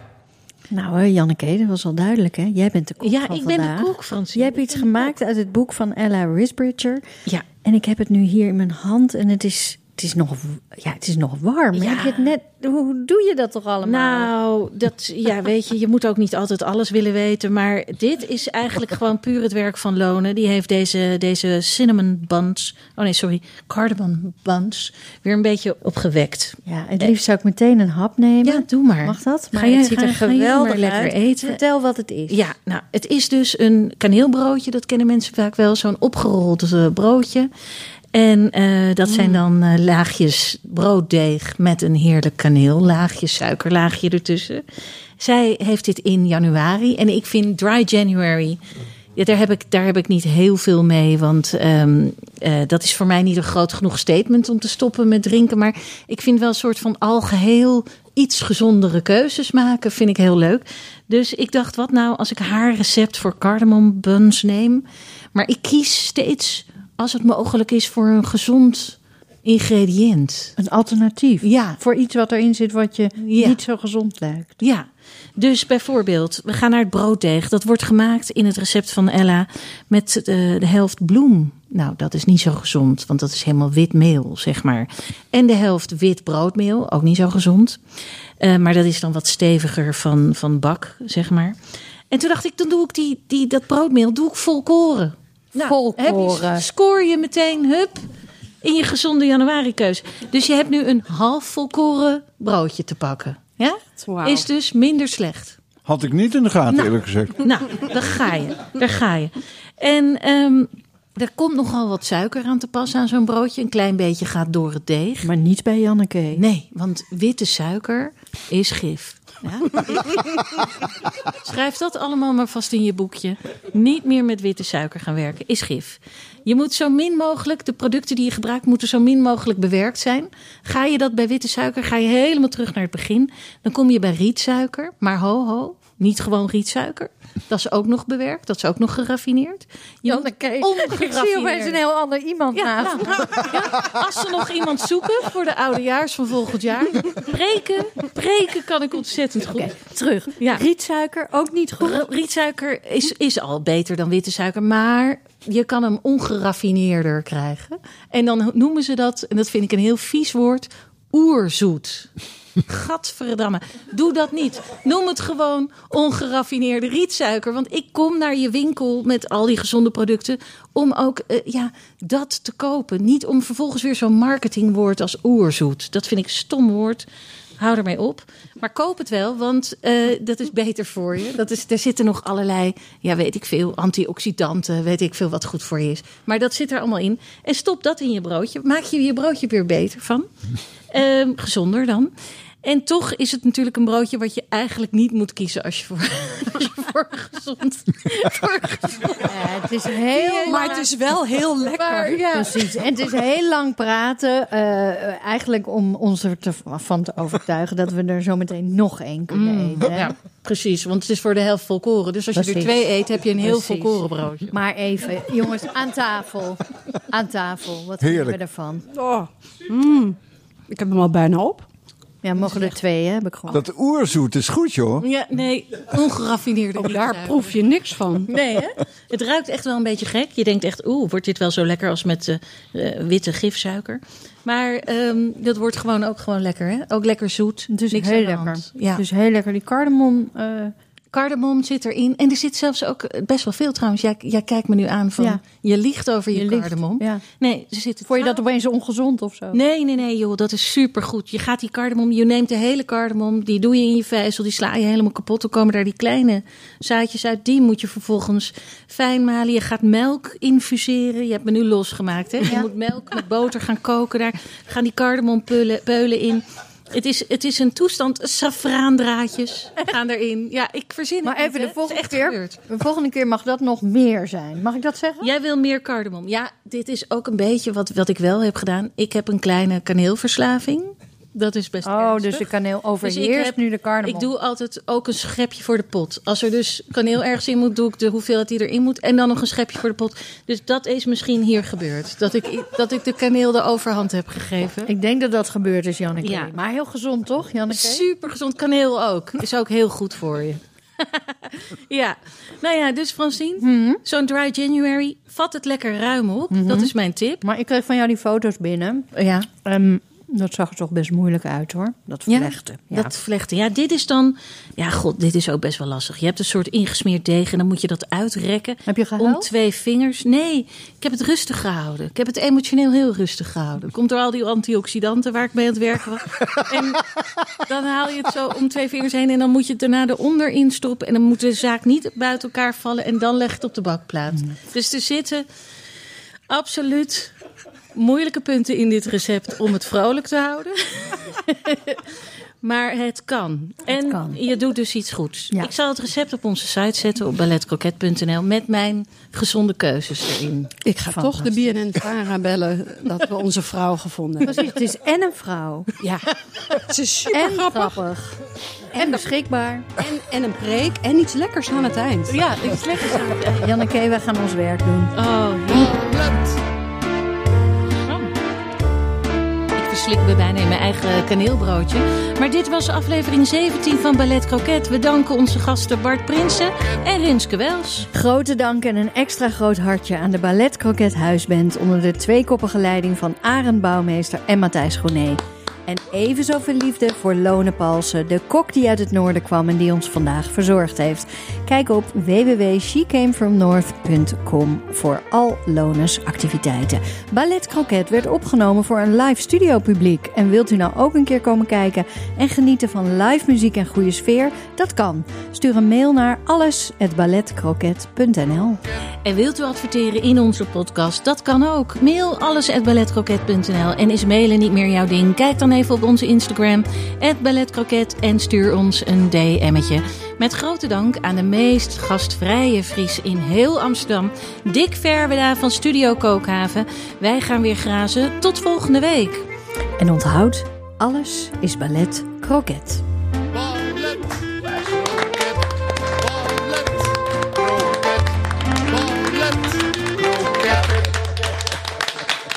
Nou, Janneke, dat was al duidelijk, hè? Jij bent de kok Ja, van ik ben de kok, Francine. Jij hebt iets gemaakt uit het boek van Ella Risbridger. Ja. En ik heb het nu hier in mijn hand en het is, het is, nog, ja, het is nog warm. Ja. Heb je het net, hoe doe je dat toch allemaal? Nou, dat, ja, weet je, je moet ook niet altijd alles willen weten. Maar dit is eigenlijk gewoon puur het werk van Lone. Die heeft deze, deze cinnamon buns, oh nee, sorry, cardamom buns, weer een beetje opgewekt. Ja, het liefst zou ik meteen een hap nemen. Ja, doe maar. Mag dat? Maar Ga je- het ziet er ga- geweldig lekker eten? Vertel wat het is. Ja, nou, het is dus een kaneelbroodje. Dat kennen mensen vaak wel. Zo'n opgerold eh, broodje. En eh, dat zijn dan eh, laagjes brooddeeg met een heerlijk kaneellaagje, suikerlaagje ertussen. Zij heeft dit in januari. En ik vind dry January... Ja, daar, heb ik, daar heb ik niet heel veel mee. Want ehm, eh, dat is voor mij niet een groot genoeg statement om te stoppen met drinken. Maar ik vind wel een soort van algeheel iets gezondere keuzes maken. Vind ik heel leuk. Dus ik dacht, wat nou als ik haar recept voor cardamom buns neem. Maar ik kies steeds, als het mogelijk is, voor een gezond ingrediënt. Een alternatief. Ja. Voor iets wat erin zit wat je Ja. niet zo gezond lijkt. Ja, dus bijvoorbeeld, we gaan naar het brooddeeg. Dat wordt gemaakt in het recept van Ella met eh, de helft bloem. Nou, dat is niet zo gezond, want dat is helemaal wit meel, zeg maar. En de helft wit broodmeel, ook niet zo gezond. Eh, maar dat is dan wat steviger van, van bak, zeg maar. En toen dacht ik, dan doe ik die, die, dat broodmeel doe ik volkoren. Nou, Volkoren. Heb je, scoor je meteen, hup, in je gezonde januari-keus. Dus je hebt nu een half volkoren broodje te pakken. Ja? Is dus minder slecht. Had ik niet in de gaten, Nou. eerlijk gezegd. Nou, daar ga je. Daar ga je. En ehm, er komt nogal wat suiker aan te pas aan zo'n broodje. Een klein beetje gaat door het deeg. Maar niet bij Janneke. Nee, want witte suiker is gif. Ja? Schrijf dat allemaal maar vast in je boekje. Niet meer met witte suiker gaan werken, is gif. Je moet zo min mogelijk, de producten die je gebruikt, moeten zo min mogelijk bewerkt zijn. Ga je dat bij witte suiker, ga je helemaal terug naar het begin. Dan kom je bij rietsuiker. Maar ho, ho, niet gewoon rietsuiker. Dat is ook nog bewerkt, dat is ook nog geraffineerd. Je moet Ik zie opeens een heel ander iemand Ja, naast nou, ja, als ze nog iemand zoeken voor de oudejaars van volgend jaar. Preken, preken kan ik ontzettend goed. Terug. Ja. Rietsuiker, ook niet goed. Rietsuiker is, is al beter dan witte suiker, maar je kan hem ongeraffineerder krijgen. En dan noemen ze dat, en dat vind ik een heel vies woord, oerzoet. Gadverdamme. Doe dat niet. Noem het gewoon ongeraffineerde rietsuiker. Want ik kom naar je winkel met al die gezonde producten om ook eh, ja, dat te kopen. Niet om vervolgens weer zo'n marketingwoord als oerzoet. Dat vind ik stom woord. hou ermee op. Maar koop het wel, want uh, dat is beter voor je. Dat is, er zitten nog allerlei, ja, weet ik veel, antioxidanten, weet ik veel wat goed voor je is. Maar dat zit er allemaal in. En stop dat in je broodje. Maak je je broodje weer beter van. Uh, gezonder dan. En toch is het natuurlijk een broodje wat je eigenlijk niet moet kiezen als je voor, als je voor gezond. Voor gezond. Ja, het is heel. Maar het is wel heel lekker. ja. Precies. En het is heel lang praten. Uh, eigenlijk om ons ervan te overtuigen dat we er zo meteen nog één kunnen mm, eten. Ja, precies. Want het is voor de helft volkoren. Dus als je er twee eet, heb je een heel precies. volkoren broodje. Maar even, jongens, aan tafel. Aan tafel. Wat vinden we ervan? Oh. Mm. Ik heb hem al bijna op. Ja, mogen er twee, hè? Heb ik gewoon. Dat oerzoet is goed, joh. Ja, nee, ongeraffineerde. Ook daar proef je niks van. Nee, hè? Het ruikt echt wel een beetje gek. Je denkt echt, oeh, wordt dit wel zo lekker als met uh, witte gifsuiker? Maar um, dat wordt gewoon ook gewoon lekker, hè? Ook lekker zoet. Is heel lekker. Ja. Is heel lekker. Die cardamom... Uh, Cardamom zit erin. En er zit zelfs ook best wel veel trouwens. Jij, jij kijkt me nu aan van ja. je liegt over je, je cardamom. Ja. Nee, ze zitten. Vond je dat opeens ongezond of zo? Nee, nee, nee, joh. Dat is supergoed. Je gaat die cardamom, je neemt de hele cardamom, die doe je in je vijzel, die sla je helemaal kapot. Dan komen daar die kleine zaadjes uit. Die moet je vervolgens fijn malen. Je gaat melk infuseren. Je hebt me nu losgemaakt, hè? Je moet melk met boter gaan koken. Daar gaan die cardamompeulen peulen in. Het is, het is een toestand. Safraandraadjes gaan erin. Ja, ik verzin maar het even, de volgende, keer, de volgende keer mag dat nog meer zijn. Mag ik dat zeggen? Jij wil meer cardamom. Ja, dit is ook een beetje wat, wat ik wel heb gedaan. Ik heb een kleine kaneelverslaving. Dat is best Oh, ernstig. dus de kaneel overheerst dus heb, nu de cardamom. Ik doe altijd ook een schepje voor de pot. Als er dus kaneel ergens in moet, doe ik de hoeveelheid die erin moet. En dan nog een schepje voor de pot. Dus dat is misschien hier gebeurd. Dat ik, dat ik de kaneel de overhand heb gegeven. Ik denk dat dat gebeurd is, Janneke. Ja. Maar heel gezond, toch, Janneke? Super gezond. Kaneel ook. Is ook heel goed voor je. ja, nou ja, dus Francine, mm -hmm. zo'n dry January, vat het lekker ruim op. Mm -hmm. Dat is mijn tip. Maar ik kreeg van jou die foto's binnen. Ja. Um, dat zag er toch best moeilijk uit hoor. Dat vlechten. Ja, ja, dat vlechten. Ja, dit is dan. Ja, god, dit is ook best wel lastig. Je hebt een soort ingesmeerd deeg en dan moet je dat uitrekken. Heb je gehuild? Om twee vingers. Nee, ik heb het rustig gehouden. Ik heb het emotioneel heel rustig gehouden. Komt door al die antioxidanten waar ik mee aan het werken was. en dan haal je het zo om twee vingers heen en dan moet je het daarna eronder instoppen. En dan moet de zaak niet buiten elkaar vallen en dan leg je het op de bakplaat. Mm. Dus er zitten absoluut moeilijke punten in dit recept om het vrolijk te houden. maar het kan. en kan. je doet dus iets goeds. Ja. Ik zal het recept op onze site zetten op balletcroquet.nl met mijn gezonde keuzes erin. Ik ga toch de BNN-Vara bellen dat we onze vrouw gevonden hebben. Precies, het is en een vrouw. Ja, het is super en grappig. grappig. En, beschikbaar. En, en een preek en iets lekkers aan het eind. Ja, iets lekkers aan het eind. Janneke, wij gaan ons werk doen. Oh, heerlijk. Slik me bijna in mijn eigen kaneelbroodje. Maar dit was aflevering 17 van Ballet Croquet. We danken onze gasten Bart Prinsen en Rinske Wels. Grote dank en een extra groot hartje aan de Ballet Croquet Huisband... onder de tweekoppige leiding van Arend Bouwmeester en Matthijs Groenee. En even zoveel liefde voor Lone Palsen, de kok die uit het noorden kwam en die ons vandaag verzorgd heeft. Kijk op www.shecamefromnorth.com voor al Lones activiteiten. Ballet Croquet werd opgenomen voor een live studio publiek. En wilt u nou ook een keer komen kijken en genieten van live muziek en goede sfeer? Dat kan. Stuur een mail naar alles@balletcroquet.nl. En wilt u adverteren in onze podcast? Dat kan ook. Mail alles@balletcroquet.nl en is mailen niet meer jouw ding? Kijk dan even op onze Instagram, balletcroquet en stuur ons een DM'tje. Met grote dank aan de meest gastvrije Fries in heel Amsterdam, Dick Verweda van Studio Kookhaven. Wij gaan weer grazen. Tot volgende week. En onthoud, alles is ballet croquet.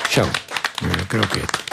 Zo, kroket.